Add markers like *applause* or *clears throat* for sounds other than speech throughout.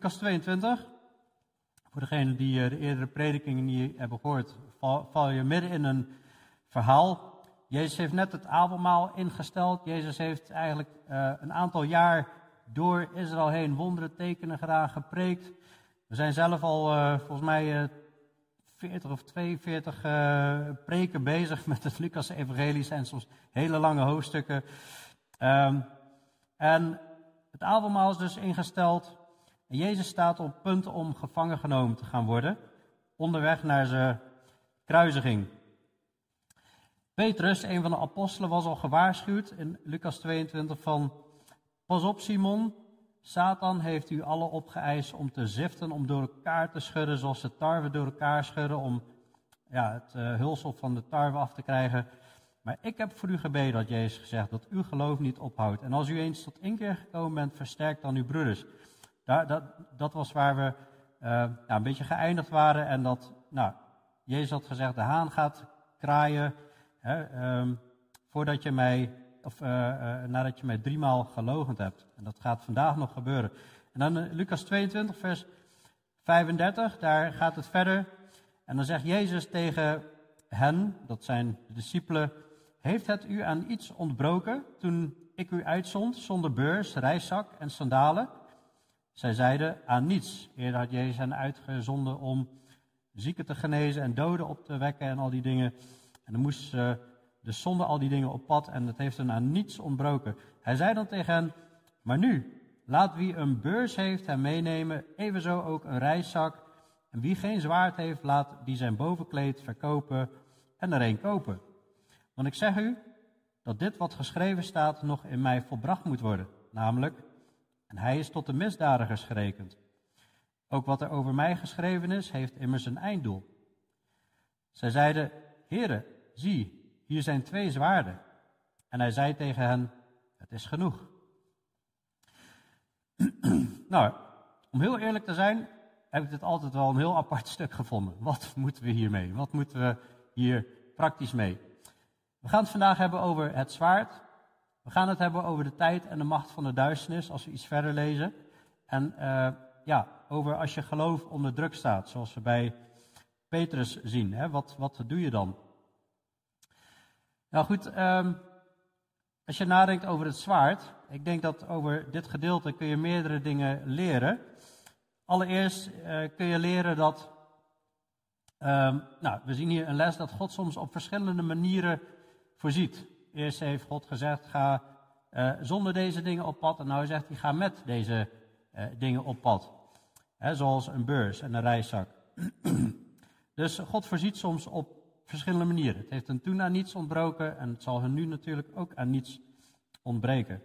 Lucas 22. Voor degenen die eh, de eerdere predikingen niet hebben gehoord, val, je midden in een verhaal. Jezus heeft net het avondmaal ingesteld. Jezus heeft eigenlijk uh, een aantal jaar door Israël heen wonderen, tekenen gedaan, gepreekt. We zijn zelf al uh, volgens mij uh, 40 of 42 preken bezig met het Lucas-evangelie. zijn soms hele lange hoofdstukken. Um, en het avondmaal is dus ingesteld. En Jezus staat op punt om gevangen genomen te gaan worden. Onderweg naar zijn kruisiging. Petrus, een van de apostelen, was al gewaarschuwd in Lucas 22 van... Pas op Simon, Satan heeft u alle opgeëist om te ziften, om door elkaar te schudden, zoals de tarwe door elkaar schudden, om ja, het uh, hulsel van de tarwe af te krijgen. Maar ik heb voor u gebeden, had Jezus gezegd, dat uw geloof niet ophoudt. En als u eens tot inkeer gekomen bent, versterkt dan uw broeders. Daar, dat, dat was waar we uh, nou, een beetje geëindigd waren. En dat, nou, Jezus had gezegd, de haan gaat kraaien hè, um, voordat je mij, of uh, uh, nadat je mij driemaal gelogend hebt. En dat gaat vandaag nog gebeuren. En dan Lucas 22, vers 35, daar gaat het verder. En dan zegt Jezus tegen hen, dat zijn de discipelen, heeft het u aan iets ontbroken toen ik u uitzond zonder beurs, reiszak en sandalen? Zij zeiden aan niets. Eerder had Jezus hen uitgezonden om zieken te genezen en doden op te wekken en al die dingen. En dan moesten ze dus zonder al die dingen op pad en het heeft hen aan niets ontbroken. Hij zei dan tegen hen, maar nu, laat wie een beurs heeft hem meenemen, evenzo ook een reiszak. En wie geen zwaard heeft, laat die zijn bovenkleed verkopen en er een kopen. Want ik zeg u dat dit wat geschreven staat nog in mij volbracht moet worden. Namelijk, en hij is tot de misdadigers gerekend. Ook wat er over mij geschreven is, heeft immers een einddoel. Zij zeiden, heren, zie, hier zijn twee zwaarden. En hij zei tegen hen, het is genoeg. *clears throat* nou, om heel eerlijk te zijn, heb ik dit altijd wel een heel apart *laughs* stuk gevonden. Wat moeten we hiermee? Wat moeten we hier praktisch mee? We gaan het vandaag hebben over het zwaard. We gaan het hebben over de tijd en de macht van de duisternis, als we iets verder lezen. En uh, ja, over als je geloof onder druk staat, zoals we bij Petrus zien. Hè? Wat, wat doe je dan? Nou goed, um, als je nadenkt over het zwaard, ik denk dat over dit gedeelte kun je meerdere dingen leren. Allereerst uh, kun je leren dat, um, nou, we zien hier een les dat God soms op verschillende manieren voorziet. Eerst heeft God gezegd, ga uh, zonder deze dingen op pad. En nu zegt hij, ga met deze uh, dingen op pad. Zoals een beurs en een reiszak. *clears throat* dus God voorziet soms op verschillende manieren. Het heeft hen toen aan niets ontbroken en het zal hen nu natuurlijk ook aan niets ontbreken.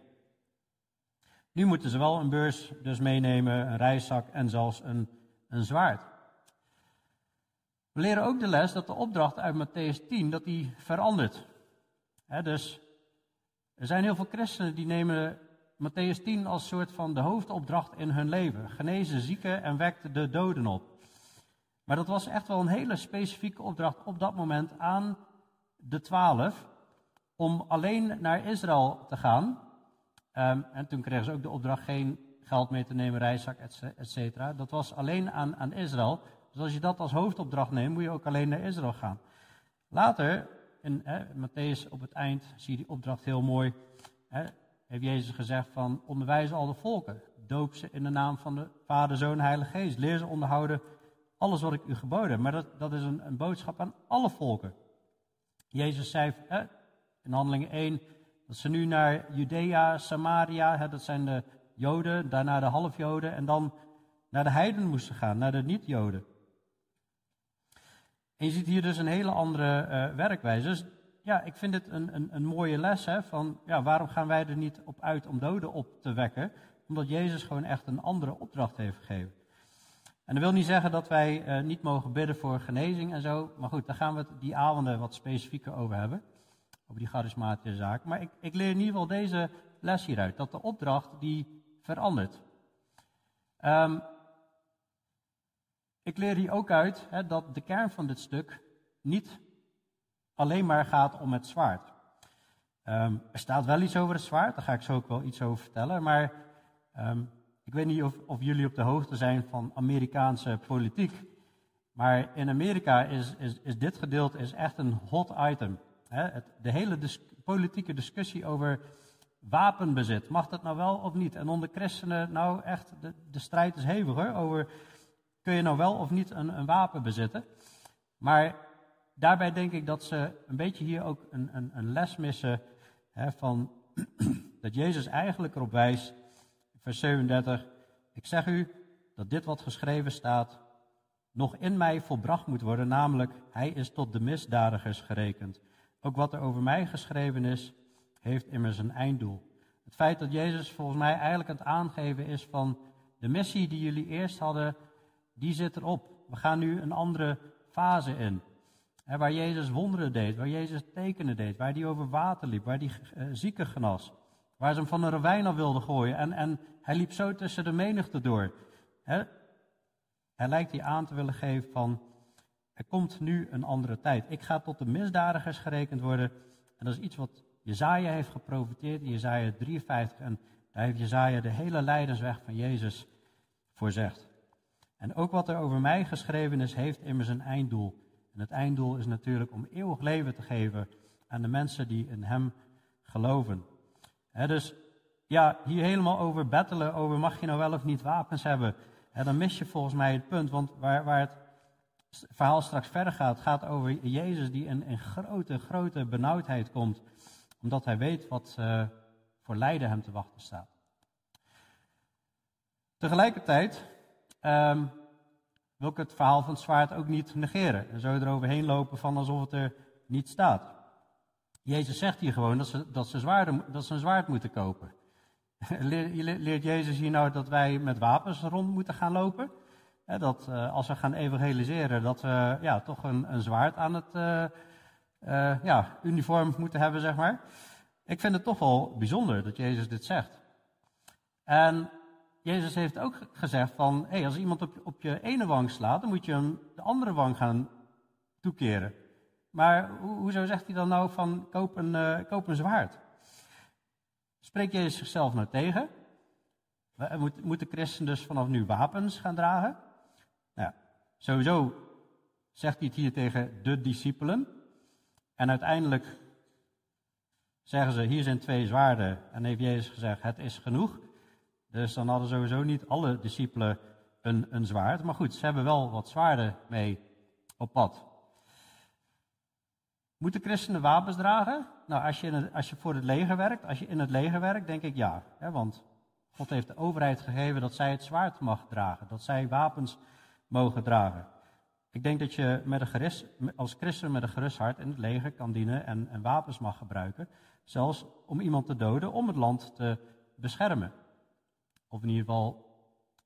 Nu moeten ze wel een beurs dus meenemen, een reiszak en zelfs een, een zwaard. We leren ook de les dat de opdracht uit Matthäus 10 dat die verandert. Dus er zijn heel veel christenen die nemen Matthäus 10 als soort van de hoofdopdracht in hun leven. Genezen zieken en wekt de doden op. Maar dat was echt wel een hele specifieke opdracht op dat moment aan de twaalf. Om alleen naar Israël te gaan. Um, en toen kregen ze ook de opdracht geen geld mee te nemen, reiszak, et cetera. Dat was alleen aan, aan Israël. Dus als je dat als hoofdopdracht neemt, moet je ook alleen naar Israël gaan. Later in hè, Matthäus op het eind zie je die opdracht heel mooi. Hè, heeft Jezus gezegd van onderwijs al de volken. Doop ze in de naam van de Vader, Zoon, Heilige Geest. Leer ze onderhouden alles wat ik u geboden heb. Maar dat, dat is een, een boodschap aan alle volken. Jezus zei hè, in handelingen 1 dat ze nu naar Judea, Samaria, hè, dat zijn de Joden, daarna de halfjoden en dan naar de heiden moesten gaan, naar de niet-Joden. En je ziet hier dus een hele andere uh, werkwijze. Dus ja, ik vind het een, een, een mooie les. Hè, van, ja, waarom gaan wij er niet op uit om doden op te wekken? Omdat Jezus gewoon echt een andere opdracht heeft gegeven. En dat wil niet zeggen dat wij uh, niet mogen bidden voor genezing en zo. Maar goed, daar gaan we het die avonden wat specifieker over hebben. Over die charismatische zaak. Maar ik, ik leer in ieder geval deze les hieruit. Dat de opdracht die verandert. Um, ik leer hier ook uit hè, dat de kern van dit stuk niet alleen maar gaat om het zwaard. Um, er staat wel iets over het zwaard, daar ga ik zo ook wel iets over vertellen. Maar um, ik weet niet of, of jullie op de hoogte zijn van Amerikaanse politiek. Maar in Amerika is, is, is dit gedeelte is echt een hot item. Het, de hele politieke discussie over wapenbezit. Mag dat nou wel of niet? En onder christenen, nou echt, de, de strijd is hevig hoor. Over kun je nou wel of niet een, een wapen bezitten. Maar daarbij denk ik dat ze een beetje hier ook een, een, een les missen. Hè, van *clears throat* dat Jezus eigenlijk erop wijst, vers 37. Ik zeg u dat dit wat geschreven staat nog in mij volbracht moet worden, namelijk hij is tot de misdadigers gerekend. Ook wat er over mij geschreven is, heeft immers een einddoel. Het feit dat Jezus volgens mij eigenlijk het aangeven is van de missie die jullie eerst hadden, die zit erop. We gaan nu een andere fase in. waar Jezus wonderen deed, waar Jezus tekenen deed, waar hij over water liep, waar hij uh, zieken genas. Waar ze hem van een ravijn af wilden gooien. En, en hij liep zo tussen de menigte door. hij lijkt hier aan te willen geven van, er komt nu een andere tijd. Ik ga tot de misdadigers gerekend worden. En dat is iets wat Jezaja heeft geprofiteerd in Jezaja 53. En daar heeft Jezaja de hele lijdensweg van Jezus voorzegd. En ook wat er over mij geschreven is, heeft immers een einddoel. En het einddoel is natuurlijk om eeuwig leven te geven aan de mensen die in Hem geloven. dus ja, hier helemaal over battelen, over mag je nou wel of niet wapens hebben. dan mis je volgens mij het punt, want waar, waar het verhaal straks verder gaat, gaat over Jezus die in, in grote, grote benauwdheid komt, omdat hij weet wat uh, voor lijden hem te wachten staat. Tegelijkertijd um, wil ik het verhaal van het zwaard ook niet negeren. En zo eroverheen lopen van alsof het er niet staat. Jezus zegt hier gewoon dat ze, dat ze, dat ze een zwaard moeten kopen. *laughs* Leert Jezus hier nou dat wij met wapens rond moeten gaan lopen? Dat uh, als we gaan evangeliseren, dat we ja, toch een, een zwaard aan het uh, uh, ja, uniform moeten hebben, zeg maar. Ik vind het toch wel bijzonder dat Jezus dit zegt. En Jezus heeft ook gezegd van, hey, als iemand op, op je ene wang slaat, dan moet je hem de andere wang gaan toekeren. Maar ho hoezo zegt hij dan nou van, koop een, uh, koop een zwaard? Spreekt Jezus zichzelf nou tegen? Moet, moet dus vanaf nu wapens gaan dragen? Nou, sowieso zegt hij het hier tegen de discipelen. En uiteindelijk zeggen ze, hier zijn twee zwaarden. En heeft Jezus gezegd, het is genoeg. Dus dan hadden sowieso niet alle discipelen een, een zwaard. Maar goed, ze hebben wel wat zwaarden mee op pad. Moeten christenen wapens dragen? Nou, als je, als je voor het leger werkt, als je in het leger werkt, denk ik ja. Hè, want God heeft de overheid gegeven dat zij het zwaard mag dragen. Dat zij wapens mogen dragen. Ik denk dat je met een gerust, als christen met een gerust hart in het leger kan dienen en, en wapens mag gebruiken. Zelfs om iemand te doden, om het land te beschermen. Of in ieder geval,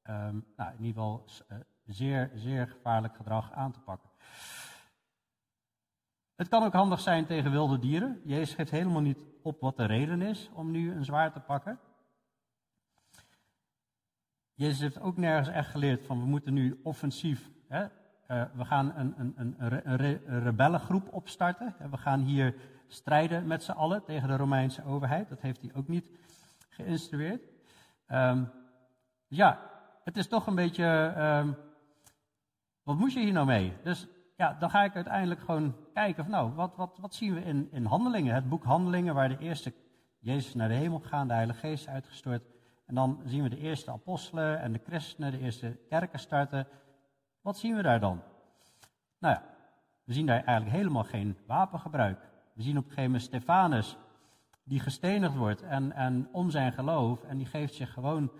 um, nou, in ieder geval uh, zeer, zeer gevaarlijk gedrag aan te pakken. Het kan ook handig zijn tegen wilde dieren. Jezus geeft helemaal niet op wat de reden is om nu een zwaard te pakken. Jezus heeft ook nergens echt geleerd van we moeten nu offensief, hè, uh, we gaan een, een, een, een, rebellengroep opstarten. We gaan hier strijden met z'n allen tegen de Romeinse overheid. Dat heeft hij ook niet geïnstrueerd. Um, ja, het is toch een beetje, um, wat moet je hier nou mee? Dus ja, dan ga ik uiteindelijk gewoon kijken van nou, wat, wat, wat zien we in, in Handelingen? Het boek Handelingen, waar de eerste Jezus naar de hemel gaat, de Heilige Geest uitgestort. En dan zien we de eerste apostelen en de christenen, de eerste kerken starten. Wat zien we daar dan? Nou ja, we zien daar eigenlijk helemaal geen wapengebruik. We zien op een gegeven moment Stefanus, die gestenigd wordt en, en om zijn geloof, en die geeft zich gewoon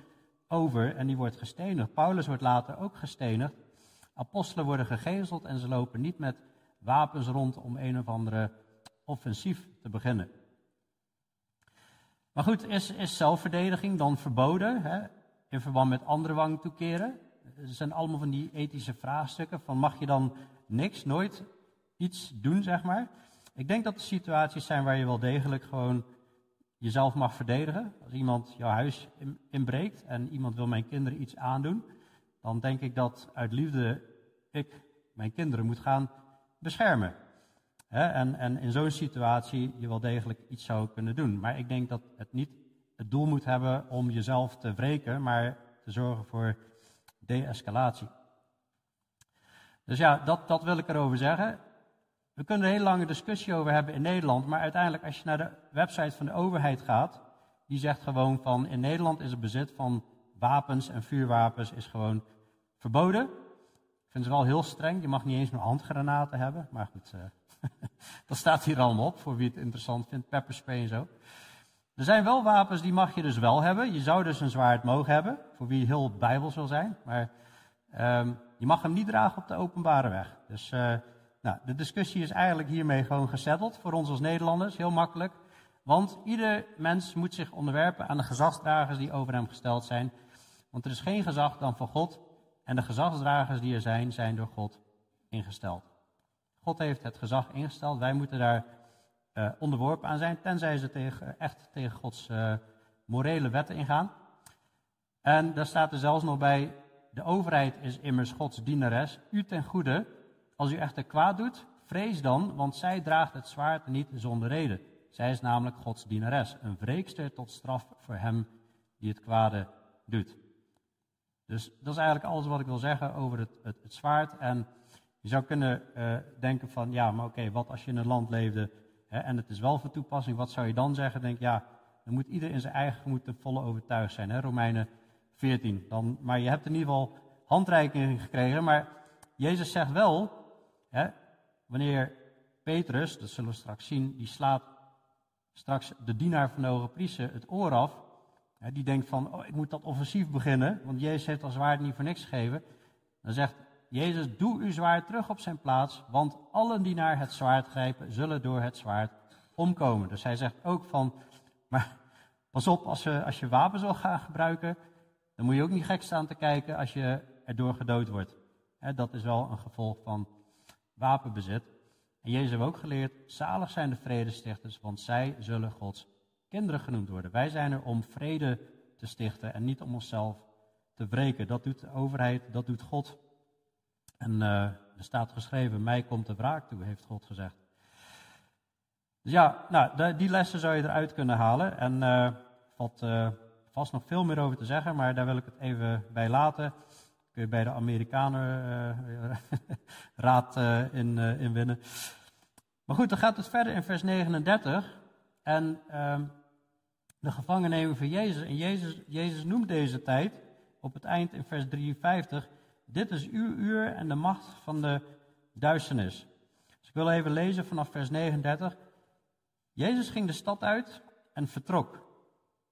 over en die wordt gestenigd. Paulus wordt later ook gestenigd. Apostelen worden gegezeld en ze lopen niet met wapens rond om een of andere offensief te beginnen. Maar goed, is, is zelfverdediging dan verboden hè, in verband met andere wang toekeren? Er zijn allemaal van die ethische vraagstukken van mag je dan niks, nooit iets doen, zeg maar. Ik denk dat er situaties zijn waar je wel degelijk gewoon jezelf mag verdedigen. Als iemand jouw huis inbreekt en iemand wil mijn kinderen iets aandoen, dan denk ik dat uit liefde ik mijn kinderen moet gaan beschermen. en, en in zo'n situatie je wel degelijk iets zou kunnen doen. Maar ik denk dat het niet het doel moet hebben om jezelf te wreken, maar te zorgen voor de-escalatie. Dus ja, dat, dat wil ik erover zeggen. We kunnen er een hele lange discussie over hebben in Nederland, maar uiteindelijk als je naar de website van de overheid gaat, die zegt gewoon van in Nederland is het bezit van wapens en vuurwapens is gewoon verboden. Ik vind ze wel heel streng, je mag niet eens meer handgranaten hebben, maar goed, uh, *laughs* dat staat hier allemaal op voor wie het interessant vindt, pepperspray en zo. Er zijn wel wapens die mag je dus wel hebben. Je zou dus een zwaard mogen hebben, voor wie heel bijbel wil zijn, maar um, je mag hem niet dragen op de openbare weg. Dus uh, nou, de discussie is eigenlijk hiermee gewoon gezetteld voor ons als Nederlanders, heel makkelijk. Want ieder mens moet zich onderwerpen aan de gezagsdragers die over hem gesteld zijn. Want er is geen gezag dan van God. En de gezagsdragers die er zijn, zijn door God ingesteld. God heeft het gezag ingesteld. Wij moeten daar uh, onderworpen aan zijn, tenzij ze tegen, echt tegen Gods uh, morele wetten ingaan. En daar staat er zelfs nog bij: de overheid is immers Gods dienares, u ten goede. Als u echter kwaad doet, vrees dan, want zij draagt het zwaard niet zonder reden. Zij is namelijk Gods dienares, een wreekster tot straf voor hem die het kwade doet. Dus dat is eigenlijk alles wat ik wil zeggen over het, het, zwaard. En je zou kunnen uh, denken van, ja, maar oké, wat als je in een land leefde hè, en het is wel voor toepassing, wat zou je dan zeggen? Denk, ja, dan moet ieder in zijn eigen gemoed ten volle overtuigd zijn. Hè? Romeinen 14. Dan, maar je hebt in ieder geval handreiking gekregen, maar Jezus zegt wel, hè, wanneer Petrus, dat zullen we straks zien, die slaat straks de dienaar van de hoge priester het oor af. die denkt van, oh, ik moet dat offensief beginnen, want Jezus heeft al zwaard niet voor niks gegeven. Dan zegt Jezus, doe uw zwaard terug op zijn plaats, want allen die naar het zwaard grijpen, zullen door het zwaard omkomen. Dus hij zegt ook van, maar pas op, als je, als je wapens wil gaan gebruiken, dan moet je ook niet gek staan te kijken als je erdoor gedood wordt. dat is wel een gevolg van wapenbezit. En Jezus heeft ook geleerd, zalig zijn de vredestichters, want zij zullen Gods kinderen genoemd worden. Wij zijn er om vrede te stichten en niet om onszelf te wreken. Dat doet de overheid, dat doet God. En uh, er staat geschreven, mij komt de wraak toe, heeft God gezegd. Dus ja, nou, die lessen zou je eruit kunnen halen. En uh, valt uh, vast nog veel meer over te zeggen, maar daar wil ik het even bij laten kun je bij de Amerikanen uh, *laughs* raad uh, in, in winnen. Maar goed, dan gaat het verder in vers 39. En ehm, de gevangenneming van Jezus. En Jezus, Jezus noemt deze tijd op het eind in vers 53. Dit is uw uur en de macht van de duisternis. Dus ik wil even lezen vanaf vers 39. Jezus ging de stad uit en vertrok.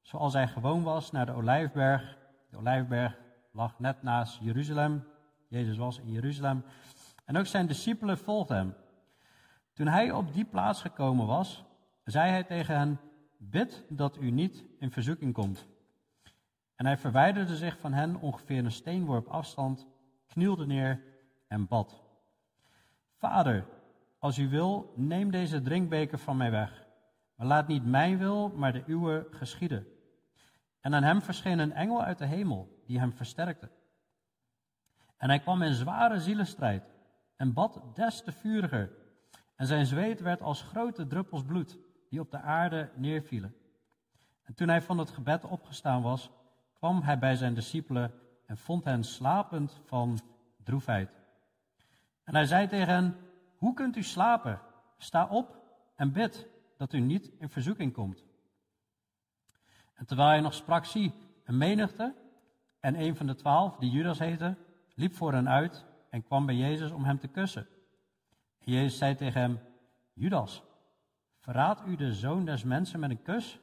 Zoals hij gewoon was naar de Olijfberg. De Olijfberg lag net naast Jeruzalem. Jezus was in Jeruzalem. En ook zijn discipelen volgden hem. Toen hij op die plaats gekomen was, zei hij tegen hen: Bid dat u niet in verzoeking komt. En hij verwijderde zich van hen ongeveer een steenworp afstand, knielde neer en bad. Vader, als u wil, neem deze drinkbeker van mij weg. Maar laat niet mijn wil, maar de uwe geschieden. En aan hem verscheen een engel uit de hemel, die hem versterkte. En hij kwam in zware zielenstrijd en bad des te vuriger. En zijn zweet werd als grote druppels bloed, die op de aarde neervielen. En toen hij van het gebed opgestaan was, kwam hij bij zijn discipelen en vond hen slapend van droefheid. En hij zei tegen hen, hoe kunt u slapen? Sta op en bid, dat u niet in verzoeking komt. En terwijl hij nog sprak, zie, een menigte en een van de twaalf, die Judas heette, liep voor hen uit en kwam bij Jezus om hem te kussen. En Jezus zei tegen hem, Judas, verraadt u de zoon des mensen met een kus?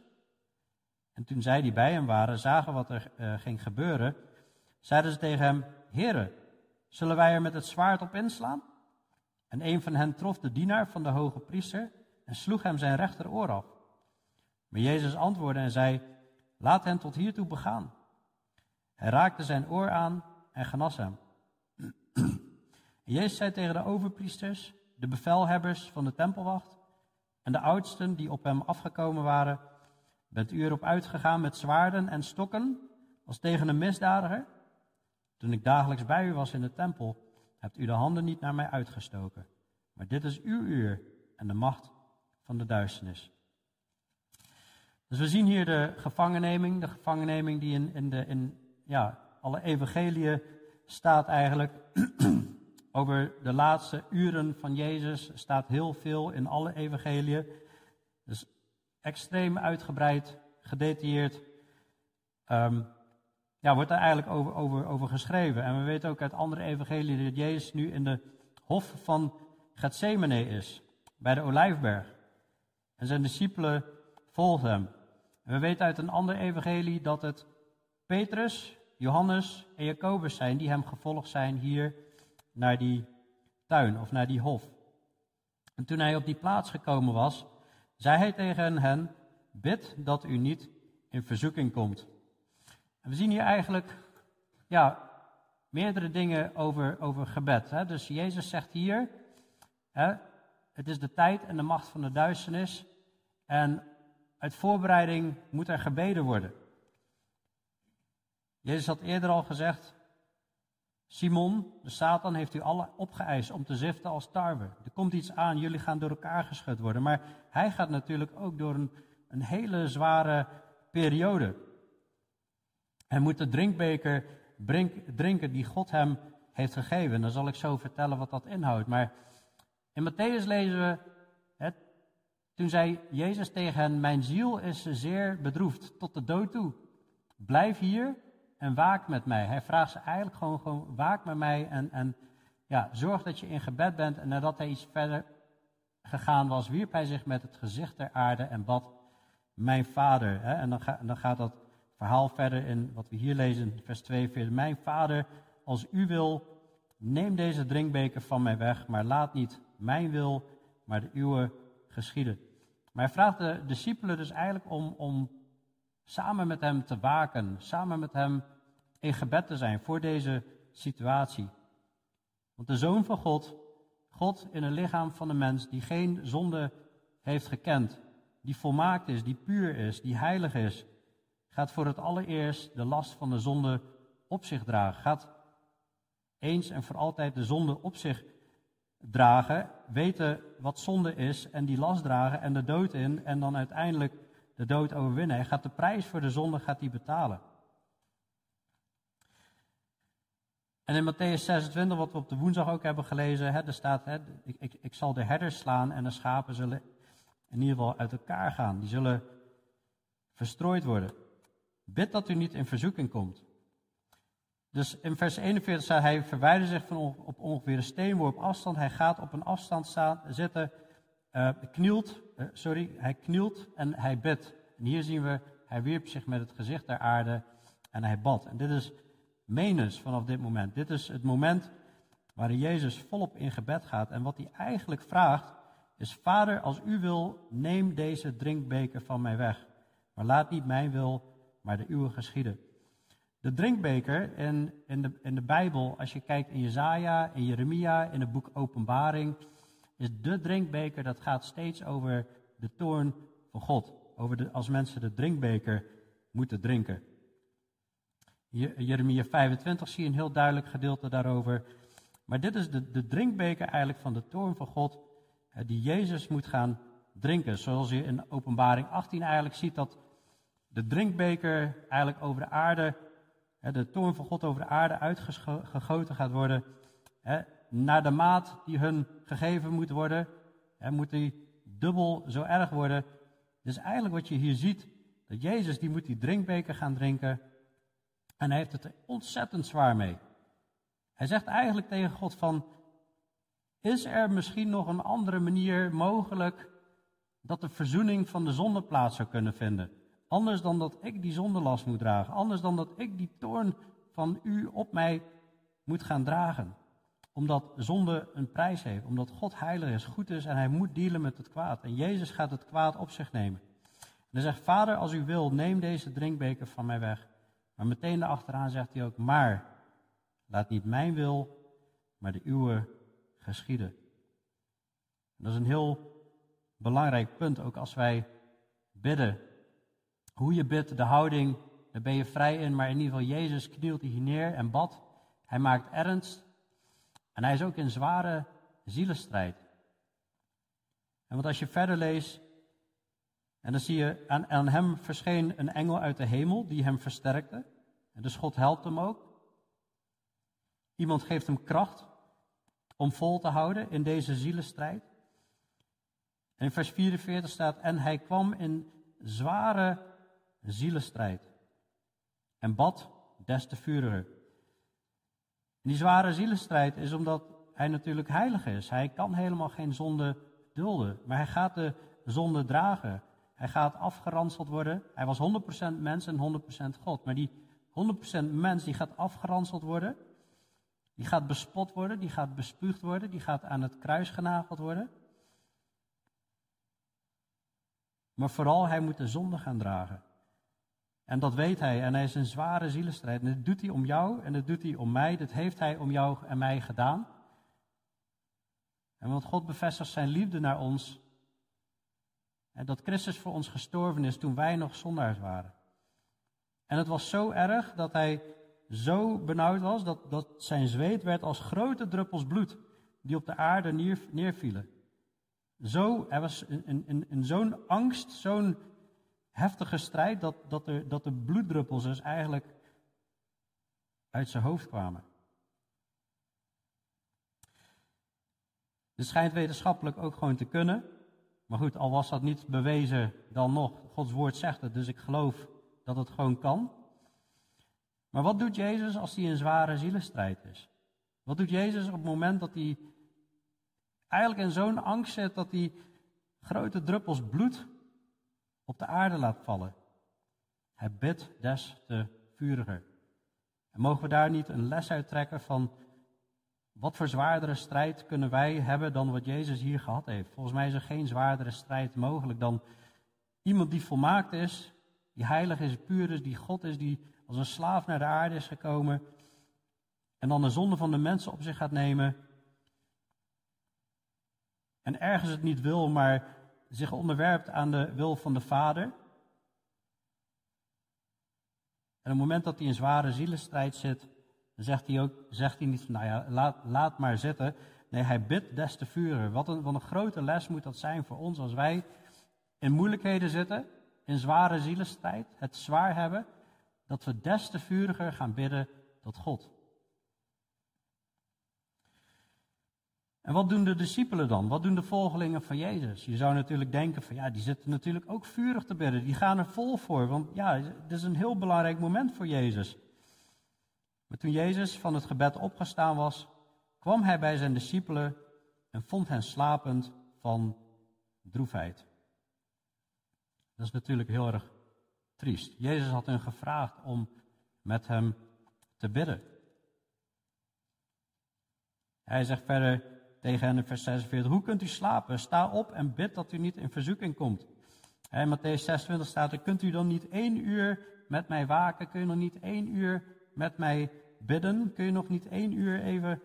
En toen zij die bij hem waren zagen wat er uh, ging gebeuren, zeiden ze tegen hem, Heere, zullen wij er met het zwaard op inslaan? En een van hen trof de dienaar van de hoge priester en sloeg hem zijn rechteroor af. Maar Jezus antwoordde en zei, Laat hen tot hiertoe begaan. Hij raakte zijn oor aan en genas hem. *clears throat* Jezus zei tegen de overpriesters, de bevelhebbers van de tempelwacht en de oudsten die op hem afgekomen waren: Bent u erop uitgegaan met zwaarden en stokken als tegen een misdadiger? Toen ik dagelijks bij u was in de tempel, hebt u de handen niet naar mij uitgestoken. Maar dit is uw uur en de macht van de duisternis. Dus we zien hier de gevangenneming, de gevangenneming die in, in, de, in ja, alle evangeliën staat eigenlijk *clears throat* over de laatste uren van Jezus. staat heel veel in alle evangeliën. Dus extreem uitgebreid, gedetailleerd. Ehm, ja, wordt er eigenlijk over, over, over geschreven. En we weten ook uit andere evangeliën dat Jezus nu in de hof van Gethsemane is, bij de Olijfberg. En zijn discipelen volgen hem. En we weten uit een ander evangelie dat het Petrus, Johannes en Jacobus zijn die hem gevolgd zijn hier naar die tuin of naar die hof. En toen hij op die plaats gekomen was, zei hij tegen hen: Bid dat u niet in verzoeking komt. En we zien hier eigenlijk ja, meerdere dingen over, over gebed. Hè. Dus Jezus zegt hier: hè, Het is de tijd en de macht van de duisternis. En uit voorbereiding moet er gebeden worden. Jezus had eerder al gezegd: Simon, de Satan, heeft u alle opgeëist om te ziften als tarwe. Er komt iets aan, jullie gaan door elkaar geschud worden. Maar hij gaat natuurlijk ook door een, een hele zware periode. Hij moet de drinkbeker drinken die God hem heeft gegeven. En dan zal ik zo vertellen wat dat inhoudt. Maar in Matthäus lezen we, toen zei Jezus tegen hen, mijn ziel is zeer bedroefd tot de dood toe. Blijf hier en waak met mij. Hij vraagt ze eigenlijk gewoon, gewoon waak met mij en, en ja, zorg dat je in gebed bent. En nadat hij iets verder gegaan was, wierp hij zich met het gezicht ter aarde en bad mijn vader. En dan, dan gaat dat verhaal verder in wat we hier lezen, vers 42. Mijn vader, als u wil, neem deze drinkbeker van mij weg, maar laat niet mijn wil, maar de uwe geschieden. Maar hij vraagt de discipelen dus eigenlijk om, om samen met hem te waken, samen met hem in gebed te zijn voor deze situatie. Want de Zoon van God, God in een lichaam van een mens die geen zonde heeft gekend, die volmaakt is, die puur is, die heilig is, gaat voor het allereerst de last van de zonde op zich dragen. Gaat eens en voor altijd de zonde op zich dragen, weten wat zonde is en die last dragen en de dood in en dan uiteindelijk de dood overwinnen. Hij gaat de prijs voor de zonde gaat hij betalen. En in Matthäus 26, wat we op de woensdag ook hebben gelezen, hè, er staat, hè, ik, ik, ik zal de herders slaan en de schapen zullen in ieder geval uit elkaar gaan. Die zullen verstrooid worden. Bid dat u niet in verzoeking komt. Dus in vers 41 staat hij verwijdert zich van op ongeveer een steenworp afstand. Hij gaat op een afstand staan, zitten, uh, knielt, uh, sorry, hij knielt en hij bidt. En hier zien we, hij wierp zich met het gezicht ter aarde en hij bad. En dit is menens vanaf dit moment. Dit is het moment waarin Jezus volop in gebed gaat. En wat hij eigenlijk vraagt is, Vader, als u wil, neem deze drinkbeker van mij weg. Maar laat niet mijn wil, maar de uwe geschieden. De drinkbeker in, in, de, in de Bijbel, als je kijkt in Jezaja, in Jeremia, in het boek Openbaring, is de drinkbeker, dat gaat steeds over de toorn van God. Over de, als mensen de drinkbeker moeten drinken. Jeremia 25 zie je een heel duidelijk gedeelte daarover. Maar dit is de, de drinkbeker eigenlijk van de toorn van God, die Jezus moet gaan drinken. Zoals je in Openbaring 18 eigenlijk ziet dat de drinkbeker eigenlijk over de aarde, de toorn van God over de aarde uitgegoten gaat worden. Naar de maat die hun gegeven moet worden, moet die dubbel zo erg worden. Dus eigenlijk wat je hier ziet, dat Jezus die moet die drinkbeker gaan drinken en hij heeft het er ontzettend zwaar mee. Hij zegt eigenlijk tegen God van, is er misschien nog een andere manier mogelijk dat de verzoening van de zonde plaats zou kunnen vinden? Anders dan dat ik die zondelast moet dragen. Anders dan dat ik die toorn van u op mij moet gaan dragen. Omdat zonde een prijs heeft. Omdat God heilig is, goed is en hij moet dealen met het kwaad. En Jezus gaat het kwaad op zich nemen. En hij zegt, vader als u wil, neem deze drinkbeker van mij weg. Maar meteen daarachteraan zegt hij ook, maar laat niet mijn wil, maar de uwe geschieden. dat is een heel belangrijk punt, ook als wij bidden. Hoe je bidt, de houding, daar ben je vrij in, maar in ieder geval Jezus knielt hier neer en bad. Hij maakt ernst en hij is ook in zware zielenstrijd. En want als je verder leest, en dan zie je, aan, hem verscheen een engel uit de hemel die hem versterkte. En dus God helpt hem ook. Iemand geeft hem kracht om vol te houden in deze zielenstrijd. En in vers 44 staat, en hij kwam in zware zielenstrijd en bad des te vuriger. die zware zielenstrijd is omdat hij natuurlijk heilig is. Hij kan helemaal geen zonde dulden, maar hij gaat de zonde dragen. Hij gaat afgeranseld worden. Hij was 100% mens en 100% God. Maar die 100% mens die gaat afgeranseld worden. Die gaat bespot worden, die gaat bespuugd worden, die gaat aan het kruis genageld worden. Maar vooral, hij moet de zonde gaan dragen. En dat weet hij. En hij is een zware zielenstrijd. En dat doet hij om jou en dat doet hij om mij. Dat heeft hij om jou en mij gedaan. En want God bevestigt zijn liefde naar ons. En dat Christus voor ons gestorven is toen wij nog zondaars waren. En het was zo erg dat hij zo benauwd was dat, dat zijn zweet werd als grote druppels bloed die op de aarde neer, neervielen. Zo, er was in, in, in zo'n angst, zo'n heftige strijd, dat, dat, er, dat de bloeddruppels dus eigenlijk uit zijn hoofd kwamen. Dit schijnt wetenschappelijk ook gewoon te kunnen. Maar goed, al was dat niet bewezen, dan nog. Gods woord zegt het, dus ik geloof dat het gewoon kan. Maar wat doet Jezus als hij in zware zielenstrijd is? Wat doet Jezus op het moment dat hij eigenlijk in zo'n angst zit dat hij grote druppels bloed op de aarde laat vallen? Hij bidt des te vuriger. En mogen we daar niet een les uit trekken van wat voor zwaardere strijd kunnen wij hebben dan wat Jezus hier gehad heeft? Volgens mij is er geen zwaardere strijd mogelijk dan iemand die volmaakt is, die heilig is, puur is, die God is, die als een slaaf naar de aarde is gekomen en dan de zonde van de mensen op zich gaat nemen en ergens het niet wil, maar zich onderwerpt aan de wil van de Vader. En op het moment dat hij in zware zielenstrijd zit, dan zegt hij, ook, zegt hij niet van, nou ja, laat, laat maar zitten. Nee, hij bidt des te vuren. Wat een, wat een grote les moet dat zijn voor ons als wij in moeilijkheden zitten, in zware zielenstrijd, het zwaar hebben, dat we des te vuriger gaan bidden tot God. En wat doen de discipelen dan? Wat doen de volgelingen van Jezus? Je zou natuurlijk denken van ja, die zitten natuurlijk ook vurig te bidden. Die gaan er vol voor, want ja, het is een heel belangrijk moment voor Jezus. Maar toen Jezus van het gebed opgestaan was, kwam hij bij zijn discipelen en vond hen slapend van droefheid. Dat is natuurlijk heel erg triest. Jezus had hen gevraagd om met hem te bidden. Hij zegt verder tegen hen in vers 46, hoe kunt u slapen? Sta op en bid dat u niet in verzoeking komt. Matthäus 26 staat er, kunt u dan niet één uur met mij waken? Kun je nog niet één uur met mij bidden? Kun je nog niet één uur even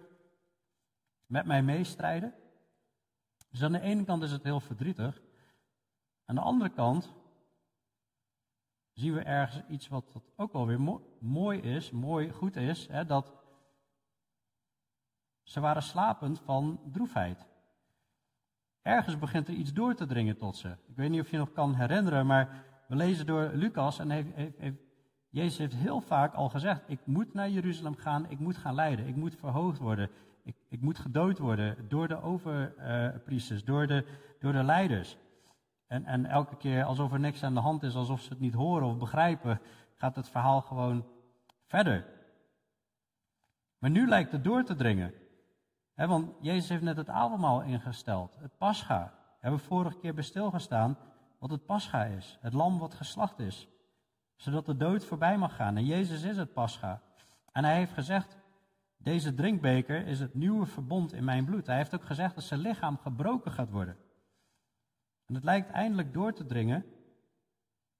met mij meestrijden? Dus aan de ene kant is het heel verdrietig. Aan de andere kant zien we ergens iets wat, ook wel weer mooi is, mooi goed is, hè, dat ze waren slapend van droefheid. Ergens begint er iets door te dringen tot ze. Ik weet niet of je nog kan herinneren, maar we lezen door Lucas en heeft, Jezus heeft heel vaak al gezegd: Ik moet naar Jeruzalem gaan, ik moet gaan lijden, ik moet verhoogd worden, ik, ik moet gedood worden door de overpriesters, door, de, door de leiders. En, en elke keer alsof er niks aan de hand is, alsof ze het niet horen of begrijpen, gaat het verhaal gewoon verder. Maar nu lijkt het door te dringen. Want Jezus heeft net het avondmaal ingesteld, het pascha. We hebben vorige keer bij stilgestaan wat het pascha is. Het lam wat geslacht is. Zodat de dood voorbij mag gaan. En Jezus is het pascha. En hij heeft gezegd, deze drinkbeker is het nieuwe verbond in mijn bloed. Hij heeft ook gezegd dat zijn lichaam gebroken gaat worden. En het lijkt eindelijk door te dringen,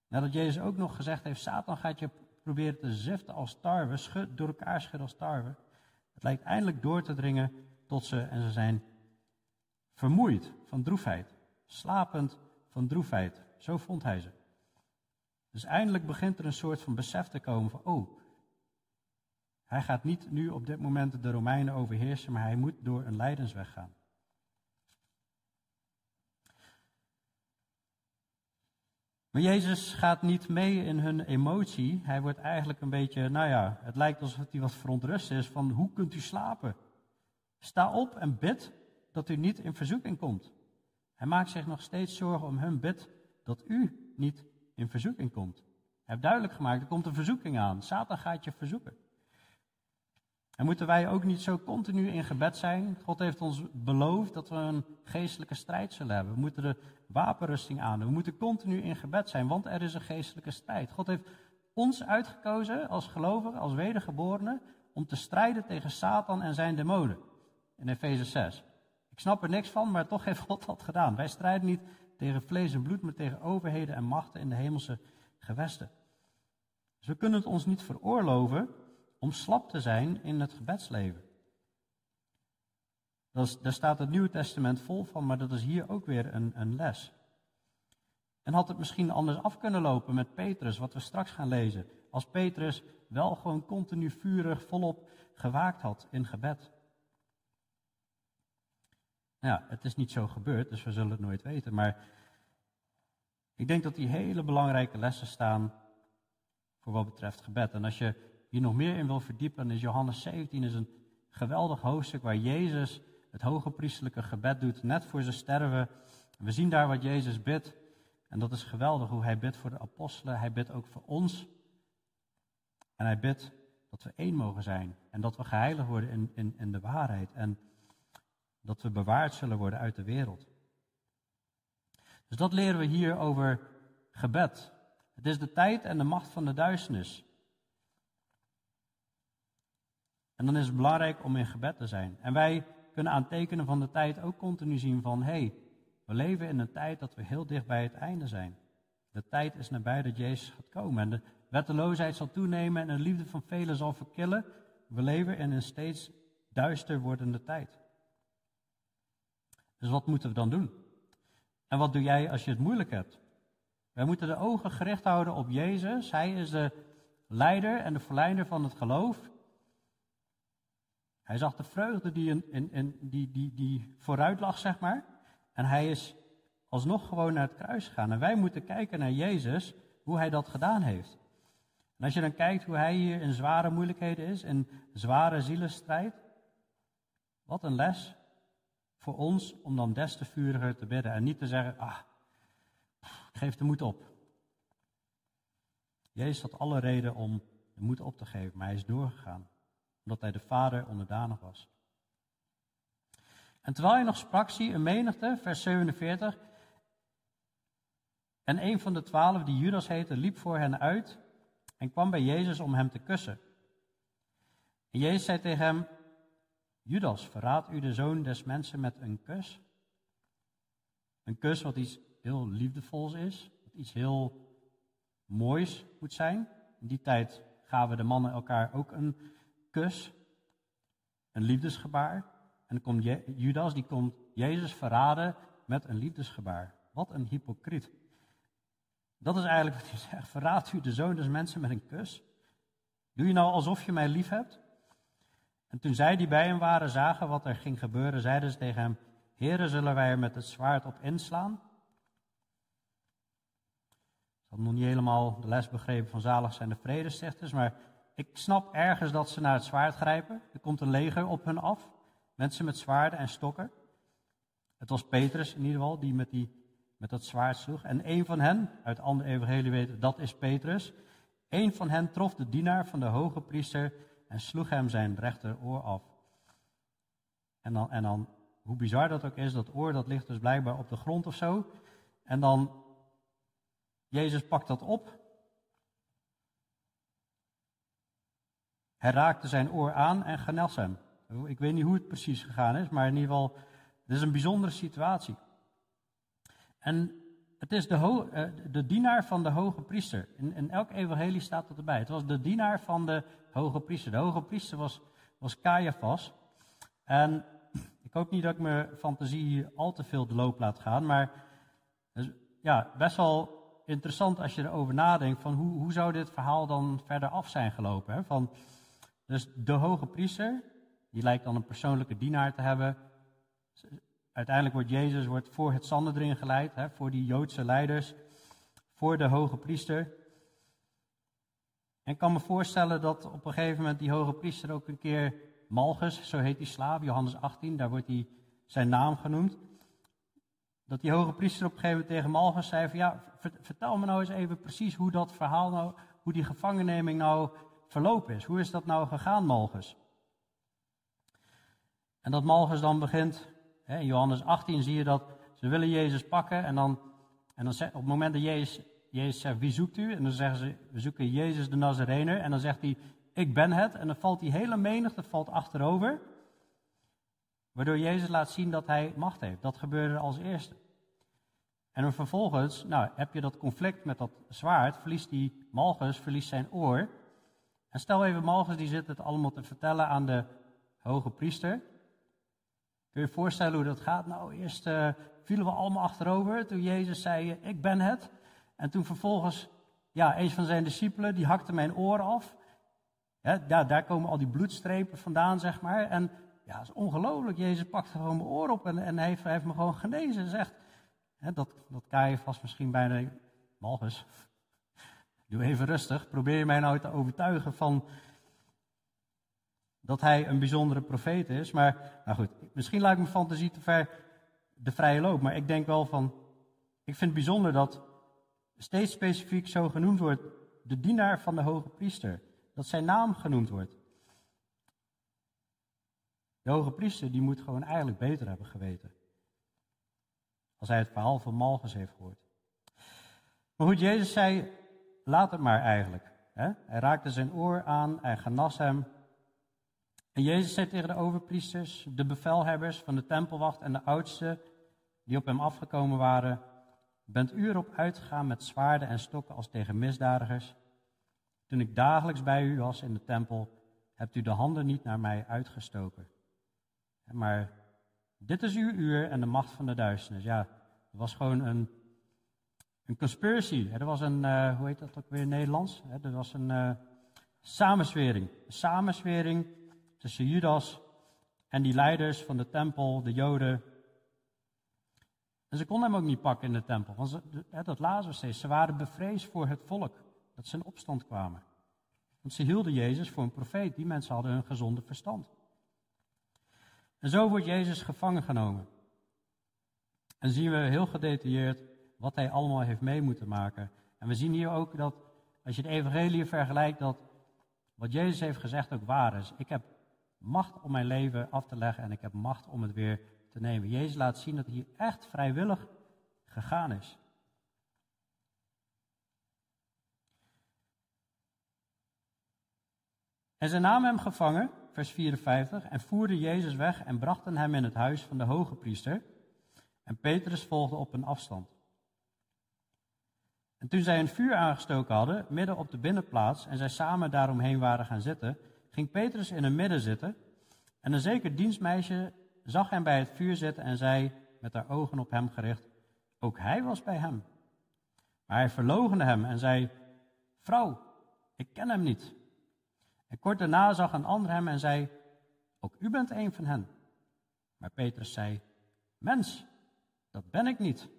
nadat Jezus ook nog gezegd heeft, Satan gaat je proberen te ziften als tarwe, schud, door elkaar schudden als tarwe. Het lijkt eindelijk door te dringen tot ze, en ze zijn vermoeid van droefheid, slapend van droefheid. Zo vond hij ze. Dus eindelijk begint er een soort van besef te komen van, oh, hij gaat niet nu op dit moment de Romeinen overheersen, maar hij moet door een lijdensweg gaan. Maar Jezus gaat niet mee in hun emotie. Hij wordt eigenlijk een beetje, nou ja, het lijkt alsof hij wat verontrust is van hoe kunt u slapen? Sta op en bid dat u niet in verzoeking komt. Hij maakt zich nog steeds zorgen om hun bid dat u niet in verzoeking komt. Hij heeft duidelijk gemaakt, er komt een verzoeking aan. Satan gaat je verzoeken. En moeten wij ook niet zo continu in gebed zijn? God heeft ons beloofd dat we een geestelijke strijd zullen hebben. We moeten de wapenrusting aan. We moeten continu in gebed zijn, want er is een geestelijke strijd. God heeft ons uitgekozen als gelovigen, als wedergeborenen, om te strijden tegen Satan en zijn demonen. In Efeze 6. Ik snap er niks van, maar toch heeft God dat gedaan. Wij strijden niet tegen vlees en bloed, maar tegen overheden en machten in de hemelse gewesten. Dus we kunnen het ons niet veroorloven om slap te zijn in het gebedsleven. Is, daar staat het Nieuwe Testament vol van, maar dat is hier ook weer een, een les. En had het misschien anders af kunnen lopen met Petrus, wat we straks gaan lezen. Als Petrus wel gewoon continu vurig volop gewaakt had in gebed. Ja, het is niet zo gebeurd, dus we zullen het nooit weten. Maar ik denk dat die hele belangrijke lessen staan voor wat betreft gebed. En als je hier nog meer in wil verdiepen, is Johannes 17 is een geweldig hoofdstuk waar Jezus het hoge priestelijke gebed doet, net voor zijn sterven. We zien daar wat Jezus bidt. En dat is geweldig hoe hij bidt voor de apostelen. Hij bidt ook voor ons. En hij bidt dat we één mogen zijn. En dat we geheiligd worden in, in, in de waarheid. En dat we bewaard zullen worden uit de wereld. Dus dat leren we hier over gebed. Het is de tijd en de macht van de duisternis. En dan is het belangrijk om in gebed te zijn. En wij kunnen aan tekenen van de tijd ook continu zien van, hé, hey, we leven in een tijd dat we heel dicht bij het einde zijn. De tijd is nabij dat Jezus gaat komen en de wetteloosheid zal toenemen en de liefde van velen zal verkillen. We leven in een steeds duister wordende tijd. Dus wat moeten we dan doen? En wat doe jij als je het moeilijk hebt? Wij moeten de ogen gericht houden op Jezus. Hij is de leider en de verleider van het geloof. Hij zag de vreugde die, in, in, die, die, die vooruit lag, zeg maar. En hij is alsnog gewoon naar het kruis gegaan. En wij moeten kijken naar Jezus, hoe hij dat gedaan heeft. En als je dan kijkt hoe hij hier in zware moeilijkheden is, in zware zielenstrijd. Wat een les voor ons om dan des te vuriger te bidden. En niet te zeggen, ah, geef de moed op. Jezus had alle reden om de moed op te geven, maar hij is doorgegaan omdat hij de vader onderdanig was. En terwijl hij nog sprak, zie een menigte, vers 47. En een van de twaalf, die Judas heette, liep voor hen uit en kwam bij Jezus om hem te kussen. En Jezus zei tegen hem, Judas, verraadt u de zoon des mensen met een kus? Een kus wat iets heel liefdevols is, wat iets heel moois moet zijn. In die tijd gaven de mannen elkaar ook een kus, een liefdesgebaar. En dan komt Judas, die komt Jezus verraden met een liefdesgebaar. Wat een hypocriet. Dat is eigenlijk wat hij zegt. Verraadt u de zoon des mensen met een kus? Doe je nou alsof je mij lief hebt? En toen zij die bij hem waren zagen wat er ging gebeuren, zeiden ze tegen hem: Heren, zullen wij er met het zwaard op inslaan? Ze hadden nog niet helemaal de les begrepen van zalig zijn de vredestichters, maar ik snap ergens dat ze naar het zwaard grijpen. Er komt een leger op hen af. Mensen met zwaarden en stokken. Het was Petrus in ieder geval die met, die met dat zwaard sloeg. En een van hen, uit andere evangelie weten, dat is Petrus. Een van hen trof de dienaar van de hoge priester en sloeg hem zijn rechteroor af. En dan, en dan, hoe bizar dat ook is, dat oor dat ligt dus blijkbaar op de grond of zo. En dan, Jezus pakt dat op Hij raakte zijn oor aan en genas hem. Ik weet niet hoe het precies gegaan is, maar in ieder geval, het is een bijzondere situatie. En het is de, eh, de dienaar van de hoge priester. In, in, elk evangelie staat dat erbij. Het was de dienaar van de hoge priester. De hoge priester was, was Caiaphas. En *clears throat* ik hoop niet dat ik mijn fantasie al te veel de loop laat gaan, maar ja, best wel interessant als je erover nadenkt van hoe, hoe zou dit verhaal dan verder af zijn gelopen. Hè? Van, dus de hoge priester, die lijkt dan een persoonlijke dienaar te hebben. Uiteindelijk wordt Jezus wordt voor het Sanhedrin geleid, hè, voor die Joodse leiders, voor de hoge priester. En ik kan me voorstellen dat op een gegeven moment die hoge priester ook een keer Malchus, zo heet die slaaf, Johannes 18, daar wordt hij zijn naam genoemd. Dat die hoge priester op een gegeven moment tegen Malchus zei van ja, vertel me nou eens even precies hoe dat verhaal nou, hoe die gevangenneming nou verlopen is. Hoe is dat nou gegaan, Malchus? En dat Malchus dan begint, hè, in Johannes 18 zie je dat ze willen Jezus pakken en dan, en dan op het moment dat Jezus, Jezus zegt, wie zoekt u? En dan zeggen ze, we zoeken Jezus de Nazarener. En dan zegt hij, ik ben het. En dan valt die hele menigte valt achterover. Waardoor Jezus laat zien dat hij macht heeft. Dat gebeurde als eerste. En dan vervolgens, nou, heb je dat conflict met dat zwaard, verliest die Malchus, verliest zijn oor. En stel even, Malchus die zit het allemaal te vertellen aan de hoge priester. Kun je je voorstellen hoe dat gaat? Nou, eerst uh, vielen we allemaal achterover toen Jezus zei, ik ben het. En toen vervolgens, ja, een van zijn discipelen, die hakte mijn oor af. Ja, daar, daar komen al die bloedstrepen vandaan, zeg maar. En ja, dat is ongelooflijk. Jezus pakt gewoon mijn oor op en, en hij, heeft, heeft me gewoon genezen. Zegt, hè, dat, dat vast misschien bijna, Malchus, doe even rustig. Probeer je mij nou te overtuigen van dat hij een bijzondere profeet is. Maar, nou goed, misschien ik mijn fantasie te ver de vrije loop. Maar ik denk wel van, ik vind het bijzonder dat steeds specifiek zo genoemd wordt, de dienaar van de hoge priester. Dat zijn naam genoemd wordt. De hoge priester die moet gewoon eigenlijk beter hebben geweten. Als hij het verhaal van Malchus heeft gehoord. Maar goed, Jezus zei, laat het maar eigenlijk. Hij raakte zijn oor aan, hij genas hem. En Jezus zei tegen de overpriesters, de bevelhebbers van de tempelwacht en de oudsten die op hem afgekomen waren, bent u erop uitgegaan met zwaarden en stokken als tegen misdadigers. Toen ik dagelijks bij u was in de tempel, hebt u de handen niet naar mij uitgestoken. Maar dit is uw uur en de macht van de duisternis. Ja, het was gewoon een, een conspiracy. Er was een, uh, hoe heet dat ook weer in Nederlands? Er was een uh, samenswering. Een samenswering tussen Judas en die leiders van de tempel, de Joden. En ze konden hem ook niet pakken in de tempel. Want ze, dat lazen steeds. Ze waren bevreesd voor het volk dat ze in opstand kwamen. Want ze hielden Jezus voor een profeet. Die mensen hadden hun gezonde verstand. En zo wordt Jezus gevangen genomen. En zien we heel gedetailleerd wat hij allemaal heeft mee moeten maken. En we zien hier ook dat, als je het evangelie vergelijkt, dat wat Jezus heeft gezegd ook waar is. Ik heb macht om mijn leven af te leggen en ik heb macht om het weer te nemen. Jezus laat zien dat hij echt vrijwillig gegaan is. En ze namen hem gevangen, vers 54, en voerden Jezus weg en brachten hem in het huis van de hoge priester. En Petrus volgde op een afstand. En toen zij een vuur aangestoken hadden, midden op de binnenplaats, en zij samen daaromheen waren gaan zitten, ging Petrus in het midden zitten. En een zeker dienstmeisje zag hem bij het vuur zitten en zei, met haar ogen op hem gericht, ook hij was bij hem. Maar hij verloochende hem en zei, vrouw, ik ken hem niet. En kort daarna zag een ander hem en zei, ook u bent een van hen. Maar Petrus zei, mens, dat ben ik niet.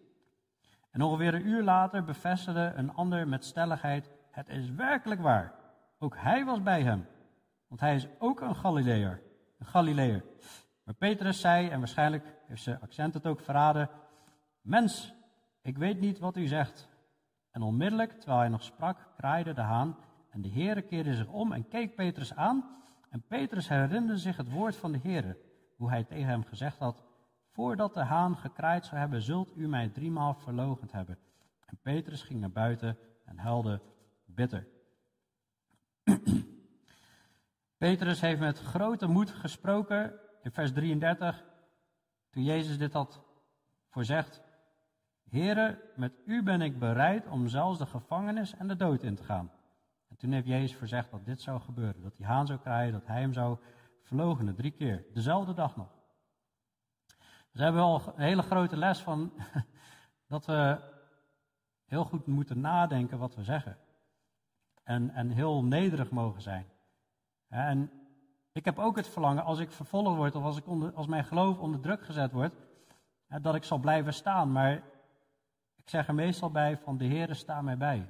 En ongeveer een uur later bevestigde een ander met stelligheid, het is werkelijk waar. Ook hij was bij hem. Want hij is ook een Galileër. Een Galileër. Maar Petrus zei, en waarschijnlijk heeft zijn accent het ook verraden, mens, ik weet niet wat u zegt. En onmiddellijk, terwijl hij nog sprak, kraaide de haan en de Heere keerde zich om en keek Petrus aan. En Petrus herinnerde zich het woord van de Heere, hoe hij tegen hem gezegd had, voordat de haan gekraaid zou hebben, zult u mij driemaal verlogend hebben. En Petrus ging naar buiten en huilde bitter. *clears throat* Petrus heeft met grote moed gesproken in vers 33, toen Jezus dit had voorzegd. Heere, met u ben ik bereid om zelfs de gevangenis en de dood in te gaan. En toen heeft Jezus voorzegd dat dit zou gebeuren. Dat die haan zou krijgen, dat hij hem zou verlogenen. Drie keer. Dezelfde dag nog. Dus we hebben al een hele grote les van *laughs* dat we heel goed moeten nadenken wat we zeggen. En, en heel nederig mogen zijn. En ik heb ook het verlangen, als ik vervolgd word of als, ik onder, als mijn geloof onder druk gezet wordt, dat ik zal blijven staan. Maar ik zeg er meestal bij van de Heere sta mij bij.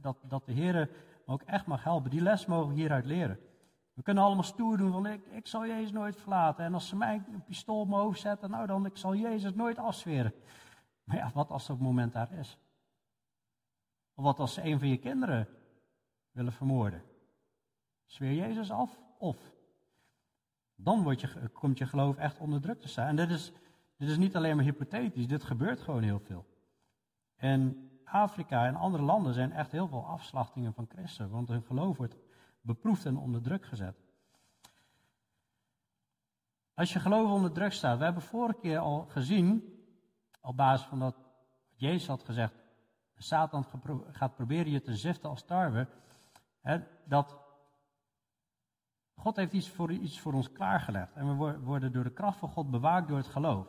dat, dat de Heere me ook echt mag helpen. Die les mogen we hieruit leren. We kunnen allemaal stoer doen van ik, ik zal Jezus nooit verlaten. En als ze mij een pistool op mijn hoofd zetten, nou dan ik zal Jezus nooit afzweren. Maar ja, wat als dat moment daar is? Of wat als ze een van je kinderen willen vermoorden? Zweer Jezus af? Of? Dan je, komt je geloof echt onder druk te staan. En dit is, dit is niet alleen maar hypothetisch, dit gebeurt gewoon heel veel. En Afrika en andere landen zijn echt heel veel afslachtingen van christen, want hun geloof wordt beproefd en onder druk gezet. Als je geloof onder druk staat, we hebben vorige keer al gezien, op basis van dat Jezus had gezegd, Satan gaat proberen je te ziften als tarwe, hè, dat God heeft iets voor, iets voor ons klaargelegd. En we worden door de kracht van God bewaakt door het geloof.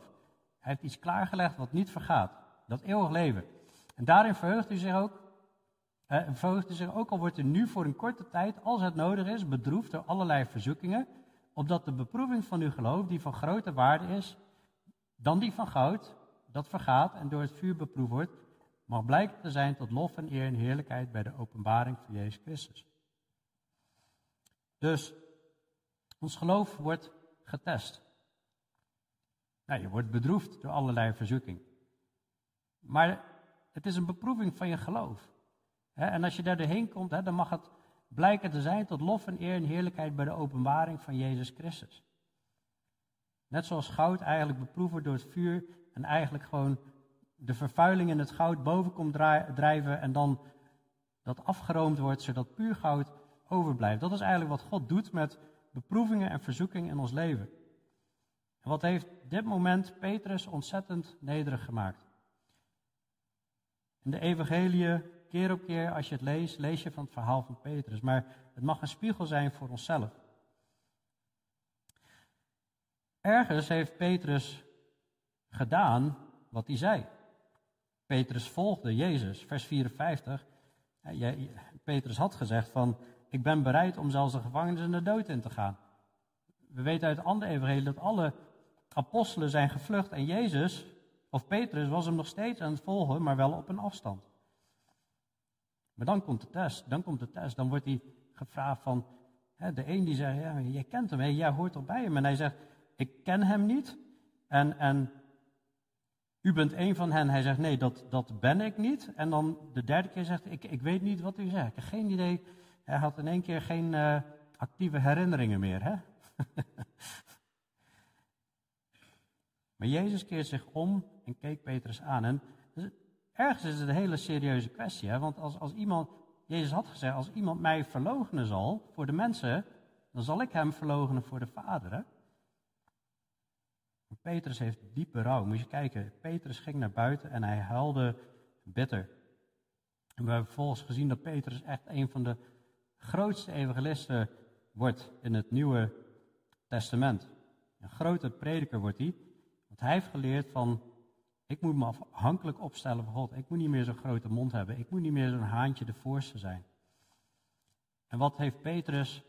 Hij heeft iets klaargelegd wat niet vergaat. Dat eeuwig leven. En daarin verheugt u zich ook. Eh, verheugt u zich ook al wordt u nu voor een korte tijd, als het nodig is, bedroefd door allerlei verzoekingen. Opdat de beproeving van uw geloof, die van grote waarde is, dan die van goud, dat vergaat en door het vuur beproefd wordt, mag blijken te zijn tot lof en eer en heerlijkheid bij de openbaring van Jezus Christus. Dus ons geloof wordt getest. Nou, je wordt bedroefd door allerlei verzoeking. Maar het is een beproeving van je geloof. En als je daar doorheen komt, dan mag het blijken te zijn tot lof en eer en heerlijkheid bij de openbaring van Jezus Christus. Net zoals goud eigenlijk beproefd wordt door het vuur en eigenlijk gewoon de vervuiling in het goud boven komt drijven en dan dat afgeroomd wordt zodat puur goud overblijft. Dat is eigenlijk wat God doet met beproevingen en verzoekingen in ons leven. En wat heeft dit moment Petrus ontzettend nederig gemaakt? In de evangelie, keer op keer als je het leest, lees je van het verhaal van Petrus. Maar het mag een spiegel zijn voor onszelf. Ergens heeft Petrus gedaan wat hij zei. Petrus volgde Jezus, vers 54. Petrus had gezegd van, ik ben bereid om zelfs de gevangenis in de dood in te gaan. We weten uit andere evangelie dat alle apostelen zijn gevlucht en Jezus, of Petrus, was hem nog steeds aan het volgen, maar wel op een afstand. Maar dan komt de test, dan komt de test, dan wordt hij gevraagd van, hè, de een die zegt, ja, jij kent hem, jij hoort toch bij hem. En hij zegt, ik ken hem niet en, en u bent een van hen. Hij zegt, nee, dat, dat ben ik niet. En dan de derde keer zegt ik, ik weet niet wat u zegt. Ik heb geen idee. Hij had in één keer geen uh, actieve herinneringen meer. Hè? *laughs* maar Jezus keert zich om en keek Petrus aan. En dus, ergens is het een hele serieuze kwestie. Hè? Want als, als iemand, Jezus had gezegd, als iemand mij verloochenen zal voor de mensen, dan zal ik hem verloochenen voor de Vader. Hè? Petrus heeft diepe rouw. Moet je kijken, Petrus ging naar buiten en hij huilde bitter. En we hebben vervolgens gezien dat Petrus echt een van de grootste evangelisten wordt in het Nieuwe Testament. Een grote prediker wordt hij, want hij heeft geleerd van, ik moet me afhankelijk opstellen van God. Ik moet niet meer zo'n grote mond hebben. Ik moet niet meer zo'n haantje de voorste zijn. En wat heeft Petrus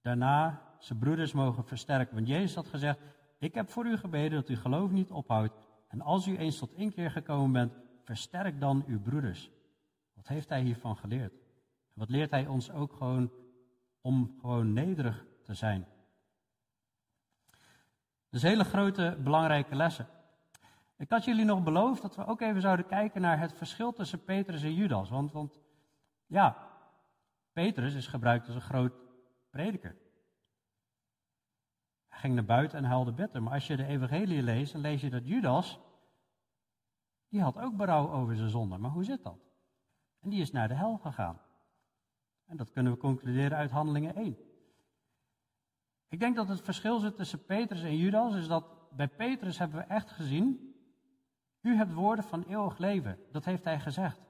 daarna zijn broeders mogen versterken? Want Jezus had gezegd, ik heb voor u gebeden dat uw geloof niet ophoudt. En als u eens tot inkeer gekomen bent, versterk dan uw broeders. Wat heeft hij hiervan geleerd? Wat leert hij ons ook gewoon om gewoon nederig te zijn? Dus hele grote, belangrijke lessen. Ik had jullie nog beloofd dat we ook even zouden kijken naar het verschil tussen Petrus en Judas. Want, want ja, Petrus is gebruikt als een groot prediker. Hij ging naar buiten en huilde bitter. Maar als je de evangelie leest, dan lees je dat Judas, die had ook berouw over zijn zonde. Maar hoe zit dat? En die is naar de hel gegaan. En dat kunnen we concluderen uit Handelingen 1. Ik denk dat het verschil zit tussen Petrus en Judas is dat bij Petrus hebben we echt gezien, u hebt woorden van eeuwig leven. Dat heeft hij gezegd.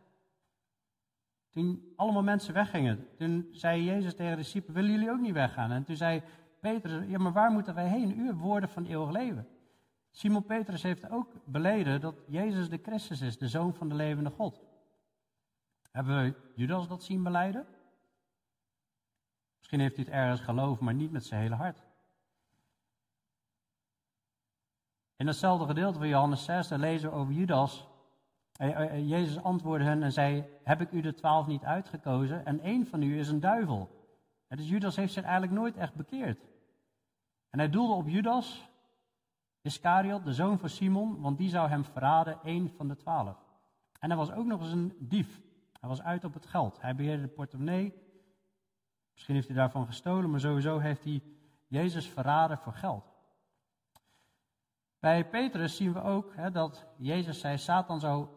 Toen allemaal mensen weggingen, toen zei Jezus tegen de discipelen, willen jullie ook niet weggaan? En toen zei Petrus, ja maar waar moeten wij heen? U hebt woorden van eeuwig leven. Simon Petrus heeft ook beleden dat Jezus de Christus is, de Zoon van de levende God. Hebben we Judas dat zien beleiden? Misschien heeft hij het ergens geloofd, maar niet met zijn hele hart. In hetzelfde gedeelte van Johannes 6, daar lezen we over Judas. Jezus antwoordde hen en zei: Heb ik u de twaalf niet uitgekozen? En één van u is een duivel. Dus Judas heeft zich eigenlijk nooit echt bekeerd. En hij doelde op Judas, Iscariot, de zoon van Simon, want die zou hem verraden, één van de twaalf. En hij was ook nog eens een dief. Hij was uit op het geld. Hij beheerde de portemonnee. Misschien heeft hij daarvan gestolen, maar sowieso heeft hij Jezus verraden voor geld. Bij Petrus zien we ook hè, dat Jezus zei: Satan zou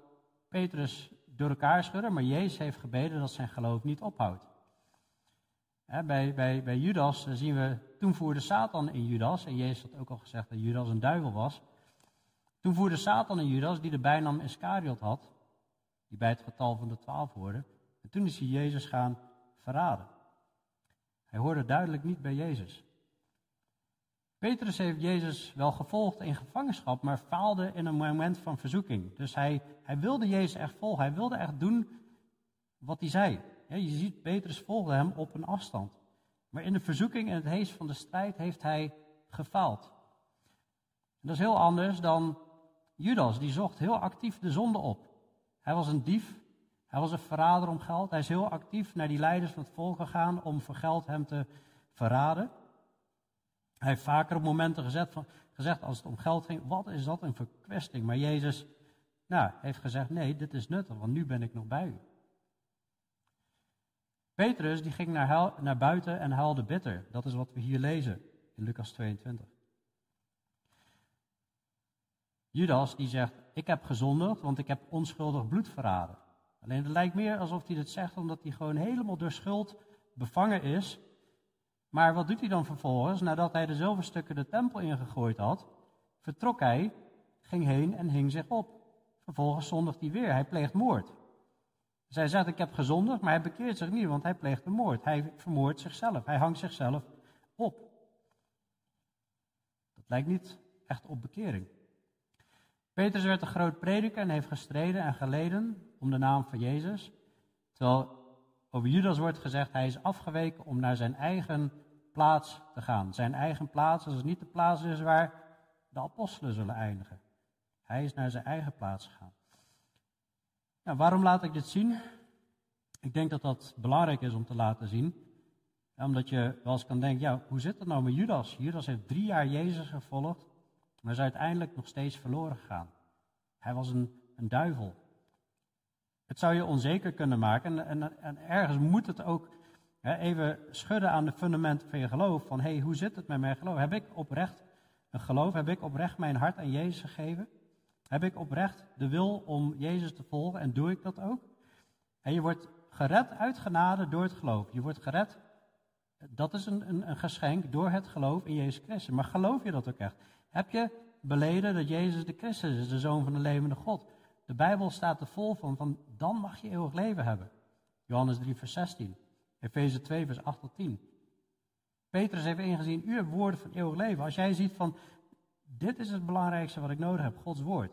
Petrus door elkaar schudden, maar Jezus heeft gebeden dat zijn geloof niet ophoudt. Hè, bij, bij, bij Judas zien we, toen voerde Satan in Judas, en Jezus had ook al gezegd dat Judas een duivel was. Toen voerde Satan in Judas, die de bijnaam Iscariot had, die bij het getal van de twaalf hoorde. En toen is hij Jezus gaan verraden. Hij hoorde duidelijk niet bij Jezus. Petrus heeft Jezus wel gevolgd in gevangenschap, maar faalde in een moment van verzoeking. Dus hij, hij wilde Jezus echt volgen. Hij wilde echt doen wat hij zei. je ziet, Petrus volgde hem op een afstand. Maar in de verzoeking en het hees van de strijd heeft hij gefaald. Dat is heel anders dan Judas, die zocht heel actief de zonde op. Hij was een dief, hij was een verrader om geld. Hij is heel actief naar die leiders van het volk gegaan om voor geld hem te verraden. Hij heeft vaker op momenten gezegd, van, gezegd als het om geld ging, wat is dat een verkwesting? Maar Jezus nou, heeft gezegd, nee, dit is nuttig, want nu ben ik nog bij u. Petrus die ging naar, naar buiten en huilde bitter. Dat is wat we hier lezen in Lucas 22. Judas die zegt, ik heb gezondigd, want ik heb onschuldig bloed verraden. Alleen het lijkt meer alsof hij dit zegt omdat hij gewoon helemaal door schuld bevangen is maar wat doet hij dan vervolgens? Nadat hij de zilverstukken de tempel ingegooid had, vertrok hij, ging heen en hing zich op. Vervolgens zondigt hij weer, hij pleegt moord. Zij zegt, ik heb gezondigd, maar hij bekeert zich niet, want hij pleegt de moord. Hij vermoordt zichzelf, hij hangt zichzelf op. Dat lijkt niet echt op bekering. Petrus werd een groot prediker en heeft gestreden en geleden om de naam van Jezus. Terwijl over Judas wordt gezegd, hij is afgeweken om naar zijn eigen plaats te gaan. Zijn eigen plaats, als het niet de plaats is waar de apostelen zullen eindigen. Hij is naar zijn eigen plaats gegaan. Nou, waarom laat ik dit zien? Ik denk dat dat belangrijk is om te laten zien. Omdat je wel eens kan denken, ja, hoe zit het nou met Judas? Judas heeft drie jaar Jezus gevolgd, maar is uiteindelijk nog steeds verloren gegaan. Hij was een, een duivel. Het zou je onzeker kunnen maken en, en, en ergens moet het ook hè, even schudden aan de fundamenten van je geloof. Van hé, hey, hoe zit het met mijn geloof? Heb ik oprecht een geloof? Heb ik oprecht mijn hart aan Jezus gegeven? Heb ik oprecht de wil om Jezus te volgen en doe ik dat ook? En je wordt gered uit genade door het geloof. Je wordt gered, dat is een, een, een geschenk door het geloof in Jezus Christus. Maar geloof je dat ook echt? Heb je beleden dat Jezus de Christus is, de Zoon van de levende God? De Bijbel staat er vol van, van dan mag je eeuwig leven hebben. Johannes 3, vers 16. Efeze 2, vers 8 tot 10. Petrus heeft ingezien, u hebt woorden van eeuwig leven. Als jij ziet van, dit is het belangrijkste wat ik nodig heb, Gods woord.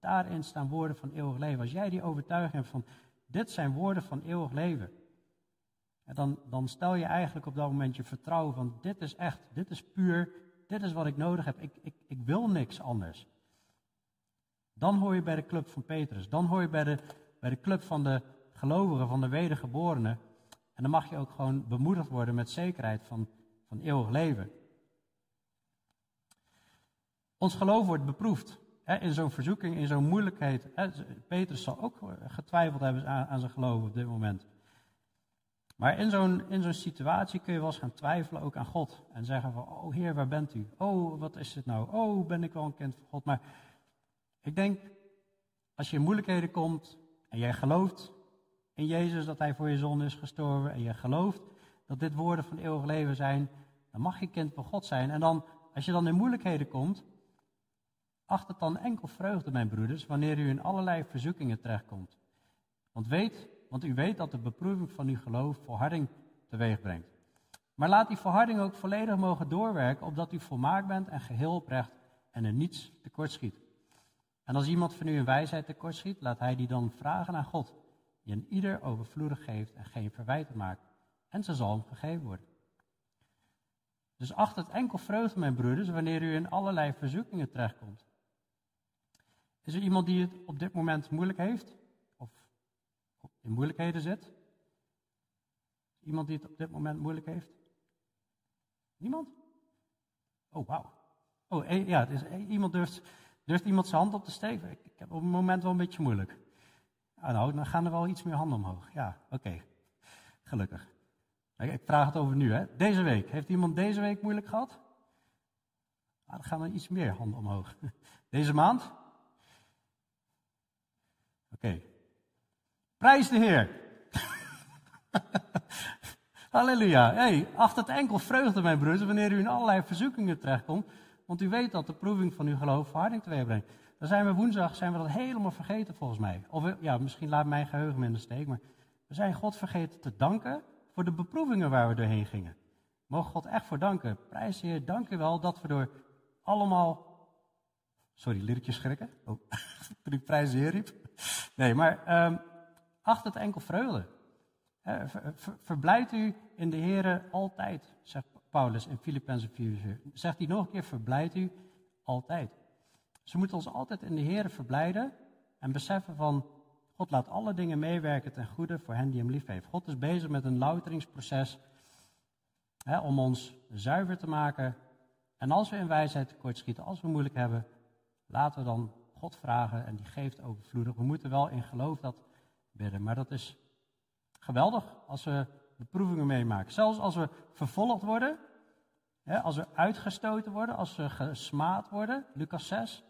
Daarin staan woorden van eeuwig leven. Als jij die overtuiging hebt van, dit zijn woorden van eeuwig leven. Dan, dan stel je eigenlijk op dat moment je vertrouwen van, dit is echt, dit is puur, dit is wat ik nodig heb. Ik, ik, ik wil niks anders. Dan hoor je bij de club van Petrus. Dan hoor je bij de, bij de club van de gelovigen, van de wedergeborenen. En dan mag je ook gewoon bemoedigd worden met zekerheid van, van eeuwig leven. Ons geloof wordt beproefd. Hè, in zo'n verzoeking, in zo'n moeilijkheid. Hè, Petrus zal ook getwijfeld hebben aan, aan zijn geloof op dit moment. Maar in zo'n, in zo'n situatie kun je wel eens gaan twijfelen ook aan God. En zeggen van, oh Heer, waar bent u? Oh, wat is het nou? Oh, ben ik wel een kind van God? Maar ik denk, als je in moeilijkheden komt en jij gelooft in Jezus dat Hij voor je zonde is gestorven en je gelooft dat dit woorden van eeuwig leven zijn, dan mag je kind van God zijn. En dan, als je dan in moeilijkheden komt, acht het dan enkel vreugde, mijn broeders, wanneer u in allerlei verzoekingen terechtkomt. Want, weet, want u weet dat de beproeving van uw geloof volharding teweeg brengt. Maar laat die volharding ook volledig mogen doorwerken, opdat u volmaakt bent en geheel oprecht en er niets tekort schiet. En als iemand van u een wijsheid tekortschiet, laat hij die dan vragen aan God, die een ieder overvloedig geeft en geen verwijten maakt. En ze zal hem gegeven worden. Dus acht het enkel vreugde, mijn broeders, wanneer u in allerlei verzoekingen terechtkomt. Is er iemand die het op dit moment moeilijk heeft? In moeilijkheden zit? Iemand die het op dit moment moeilijk heeft? Niemand? Oh, wauw. Oh, eh, ja, dus iemand durft, durft iemand zijn hand op te steken? Ik, ik heb op het moment wel een beetje moeilijk. Ah, nou, dan gaan er wel iets meer handen omhoog. Ja, oké. Gelukkig. Ik vraag het over nu, hè. Deze week. Heeft iemand deze week moeilijk gehad? Ah, dan gaan er iets meer handen omhoog. *laughs* Deze maand? Oké. Prijs de Heer. *laughs* Halleluja. Hey, achter het enkel vreugde, mijn broers, wanneer u in allerlei verzoekingen terechtkomt. Want u weet dat de proeving van uw geloof verharding teweeg brengt. Dan zijn we woensdag zijn we dat helemaal vergeten volgens mij. Of ja, misschien laat mijn geheugen me in de steek. Maar we zijn God vergeten te danken voor de beproevingen waar we doorheen gingen. Mogen God echt voor danken. Prijs Heer, dank u wel dat we door allemaal. Sorry, lirikjes schrikken. Oh, *laughs* toen ik prijs Heer riep. Nee, maar um, achter het enkel vreugde. Ver, u in de Heer altijd, zegt Paulus in Filippenzen 4. Zegt hij nog een keer, verblijdt u altijd. Ze moeten ons altijd in de Heer verblijden en beseffen van, God laat alle dingen meewerken ten goede voor hen die hem lief heeft. God is bezig met een louteringsproces hè, om ons zuiver te maken. En als we in wijsheid tekortschieten, als we moeilijk hebben, laten we dan God vragen en die geeft overvloedig. We moeten wel in geloof dat bidden, maar dat is geweldig als we beproevingen meemaken. Zelfs als we vervolgd worden, hè, als we uitgestoten worden, als we gesmaad worden, Lucas 6.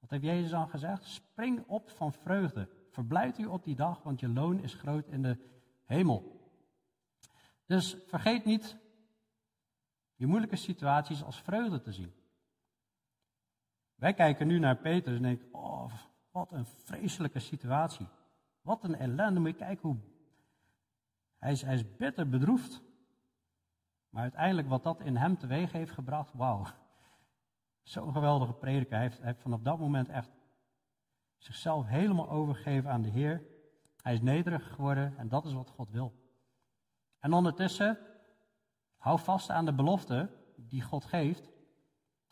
Wat heeft Jezus dan gezegd? Spring op van vreugde. Verblijd u op die dag, want je loon is groot in de hemel. Dus vergeet niet je moeilijke situaties als vreugde te zien. Wij kijken nu naar Petrus en denken, oh, wat een vreselijke situatie. Wat een ellende. Moet je kijken hoe... Hij is, hij is bitter bedroefd. Maar uiteindelijk wat dat in hem teweeg heeft gebracht, wauw. Zo'n geweldige prediker. Hij heeft, hij heeft vanaf dat moment echt zichzelf helemaal overgegeven aan de Heer. Hij is nederig geworden en dat is wat God wil. En ondertussen, hou vast aan de belofte die God geeft.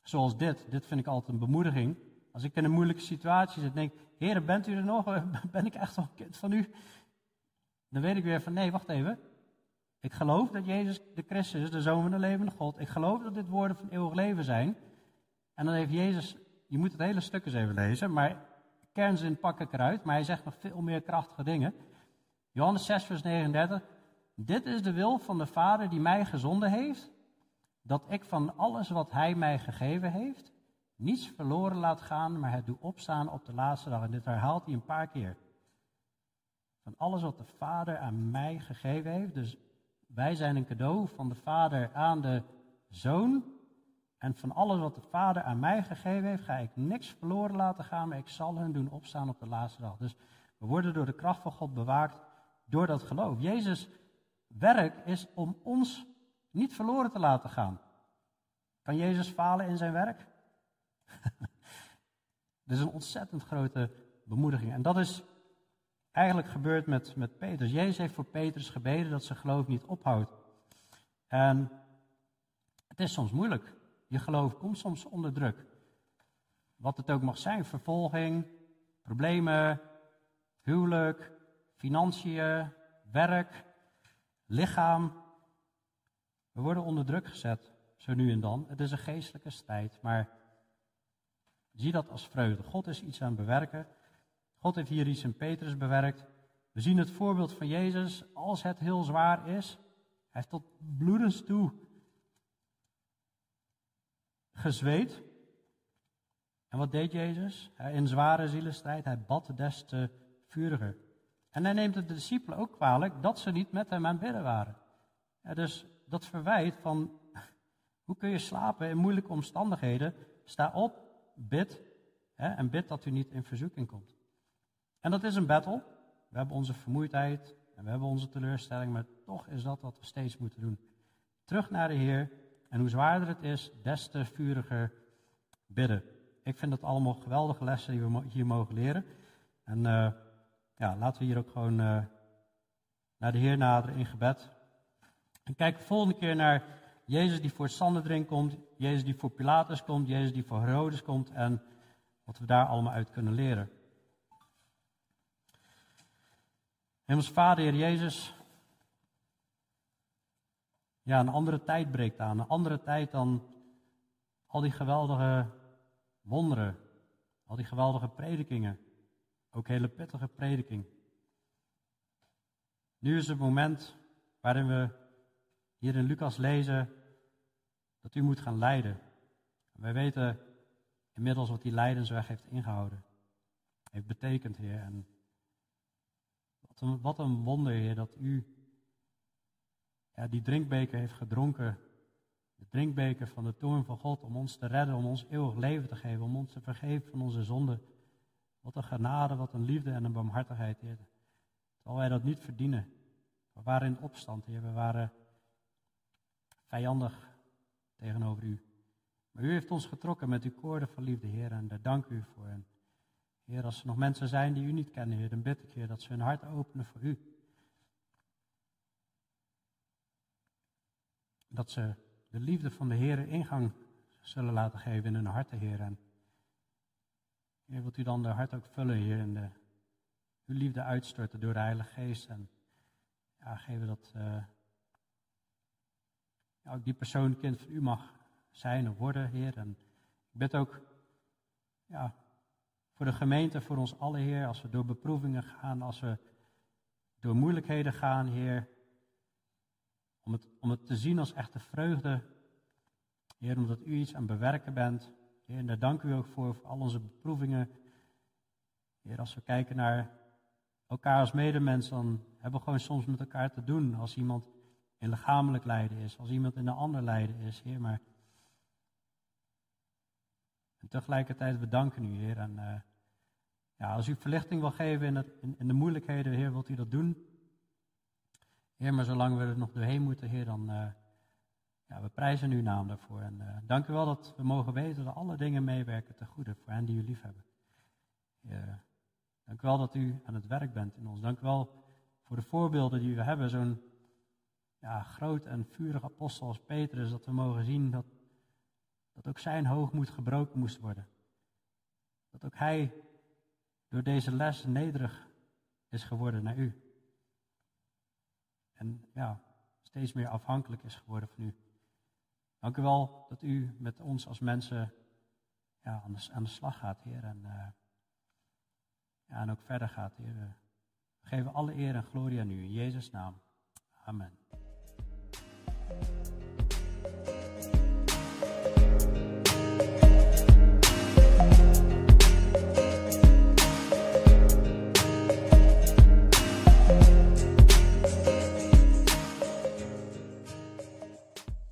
Zoals dit. Dit vind ik altijd een bemoediging. Als ik in een moeilijke situatie zit, denk ik, Heer, bent u er nog? *laughs* Ben ik echt een kind van u? Dan weet ik weer van, nee, wacht even. Ik geloof dat Jezus de Christus is, de Zoon van de levende God. Ik geloof dat dit woorden van eeuwig leven zijn. En dan heeft Jezus, je moet het hele stuk eens even lezen, maar kernzin pak ik eruit, maar hij zegt nog veel meer krachtige dingen. Johannes 6, vers 39. Dit is de wil van de Vader die mij gezonden heeft, dat ik van alles wat hij mij gegeven heeft, niets verloren laat gaan, maar het doe opstaan op de laatste dag. En dit herhaalt hij een paar keer. Van alles wat de Vader aan mij gegeven heeft. Dus wij zijn een cadeau van de Vader aan de Zoon. En van alles wat de Vader aan mij gegeven heeft, ga ik niks verloren laten gaan, maar ik zal hen doen opstaan op de laatste dag. Dus we worden door de kracht van God bewaakt door dat geloof. Jezus' werk is om ons niet verloren te laten gaan. Kan Jezus falen in zijn werk? *laughs* Dit is een ontzettend grote bemoediging. En dat is eigenlijk gebeurd met, met Petrus. Jezus heeft voor Petrus gebeden dat zijn geloof niet ophoudt. En het is soms moeilijk. Je geloof komt soms onder druk. Wat het ook mag zijn, vervolging, problemen, huwelijk, financiën, werk, lichaam. We worden onder druk gezet, zo nu en dan. Het is een geestelijke strijd, maar zie dat als vreugde. God is iets aan het bewerken. God heeft hier iets in Petrus bewerkt. We zien het voorbeeld van Jezus, als het heel zwaar is. Hij heeft tot bloedens toe gezweet. En wat deed Jezus? In zware zielenstrijd, hij bad des te vuriger. En hij neemt de discipelen ook kwalijk dat ze niet met hem aan het bidden waren. Ja, dus dat verwijt van, *laughs* hoe kun je slapen in moeilijke omstandigheden? Sta op, bid, hè, en bid dat u niet in verzoeking komt. En dat is een battle. We hebben onze vermoeidheid en we hebben onze teleurstelling, maar toch is dat wat we steeds moeten doen. Terug naar de Heer en hoe zwaarder het is, des te vuriger bidden. Ik vind dat allemaal geweldige lessen die we hier mogen leren. En uh, ja, laten we hier ook gewoon uh, naar de Heer naderen in gebed. En kijk de volgende keer naar Jezus die voor Sanhedrin komt, Jezus die voor Pilatus komt, Jezus die voor Herodes komt. En Wat we daar allemaal uit kunnen leren. Hemels Vader, Heer Jezus. Ja, een andere tijd breekt aan. Een andere tijd dan al die geweldige wonderen. Al die geweldige predikingen. Ook hele pittige prediking. Nu is het moment waarin we hier in Lucas lezen dat u moet gaan lijden. wij weten inmiddels wat die lijdensweg heeft ingehouden. Heeft betekend, Heer. En wat een, wat een wonder, Heer, dat u ja, die drinkbeker heeft gedronken. De drinkbeker van de toorn van God om ons te redden, om ons eeuwig leven te geven, om ons te vergeven van onze zonden. Wat een genade, wat een liefde en een barmhartigheid, Heer. Terwijl wij dat niet verdienen. We waren in opstand, Heer. We waren vijandig tegenover u. Maar u heeft ons getrokken met uw koorden van liefde, Heer, en daar dank u voor. Heer, als er nog mensen zijn die u niet kennen, Heer, dan bid ik, Heer, dat ze hun hart openen voor u. Dat ze de liefde van de Heer ingang zullen laten geven in hun harten, Heer. En Heer, wilt u dan de hart ook vullen, Heer, en de, uw liefde uitstorten door de Heilige Geest. En ja, geven dat uh, ook die persoon kind van u mag zijn of worden, Heer. En ik bid ook ja, voor de gemeente, voor ons allen, Heer, als we door beproevingen gaan, als we door moeilijkheden gaan, Heer. Om het, om het te zien als echte vreugde, Heer, omdat u iets aan bewerken bent. Heer, en daar dank u ook voor, voor al onze beproevingen. Heer, als we kijken naar elkaar als medemens, dan hebben we gewoon soms met elkaar te doen. Als iemand in lichamelijk lijden is, als iemand in een ander lijden is, Heer. Maar en tegelijkertijd bedanken u, Heer. En uh, ja, als u verlichting wil geven in, het, in, de moeilijkheden, Heer, wilt u dat doen. Heer, maar zolang we er nog doorheen moeten, Heer, dan uh, ja, we prijzen uw naam daarvoor. En uh, dank u wel dat we mogen weten dat alle dingen meewerken ten goede voor hen die u lief hebben. Heer, dank u wel dat u aan het werk bent in ons. Dank u wel voor de voorbeelden die we hebben. Zo'n ja, groot en vurig apostel als Petrus, dat we mogen zien dat, dat ook zijn hoogmoed gebroken moest worden. Dat ook hij door deze les nederig is geworden naar u. En ja, steeds meer afhankelijk is geworden van u. Dank u wel dat u met ons als mensen ja, aan, de, aan de slag gaat, Heer. En, uh, ja, en ook verder gaat, Heer. We geven alle eer en glorie aan u in Jezus' naam. Amen.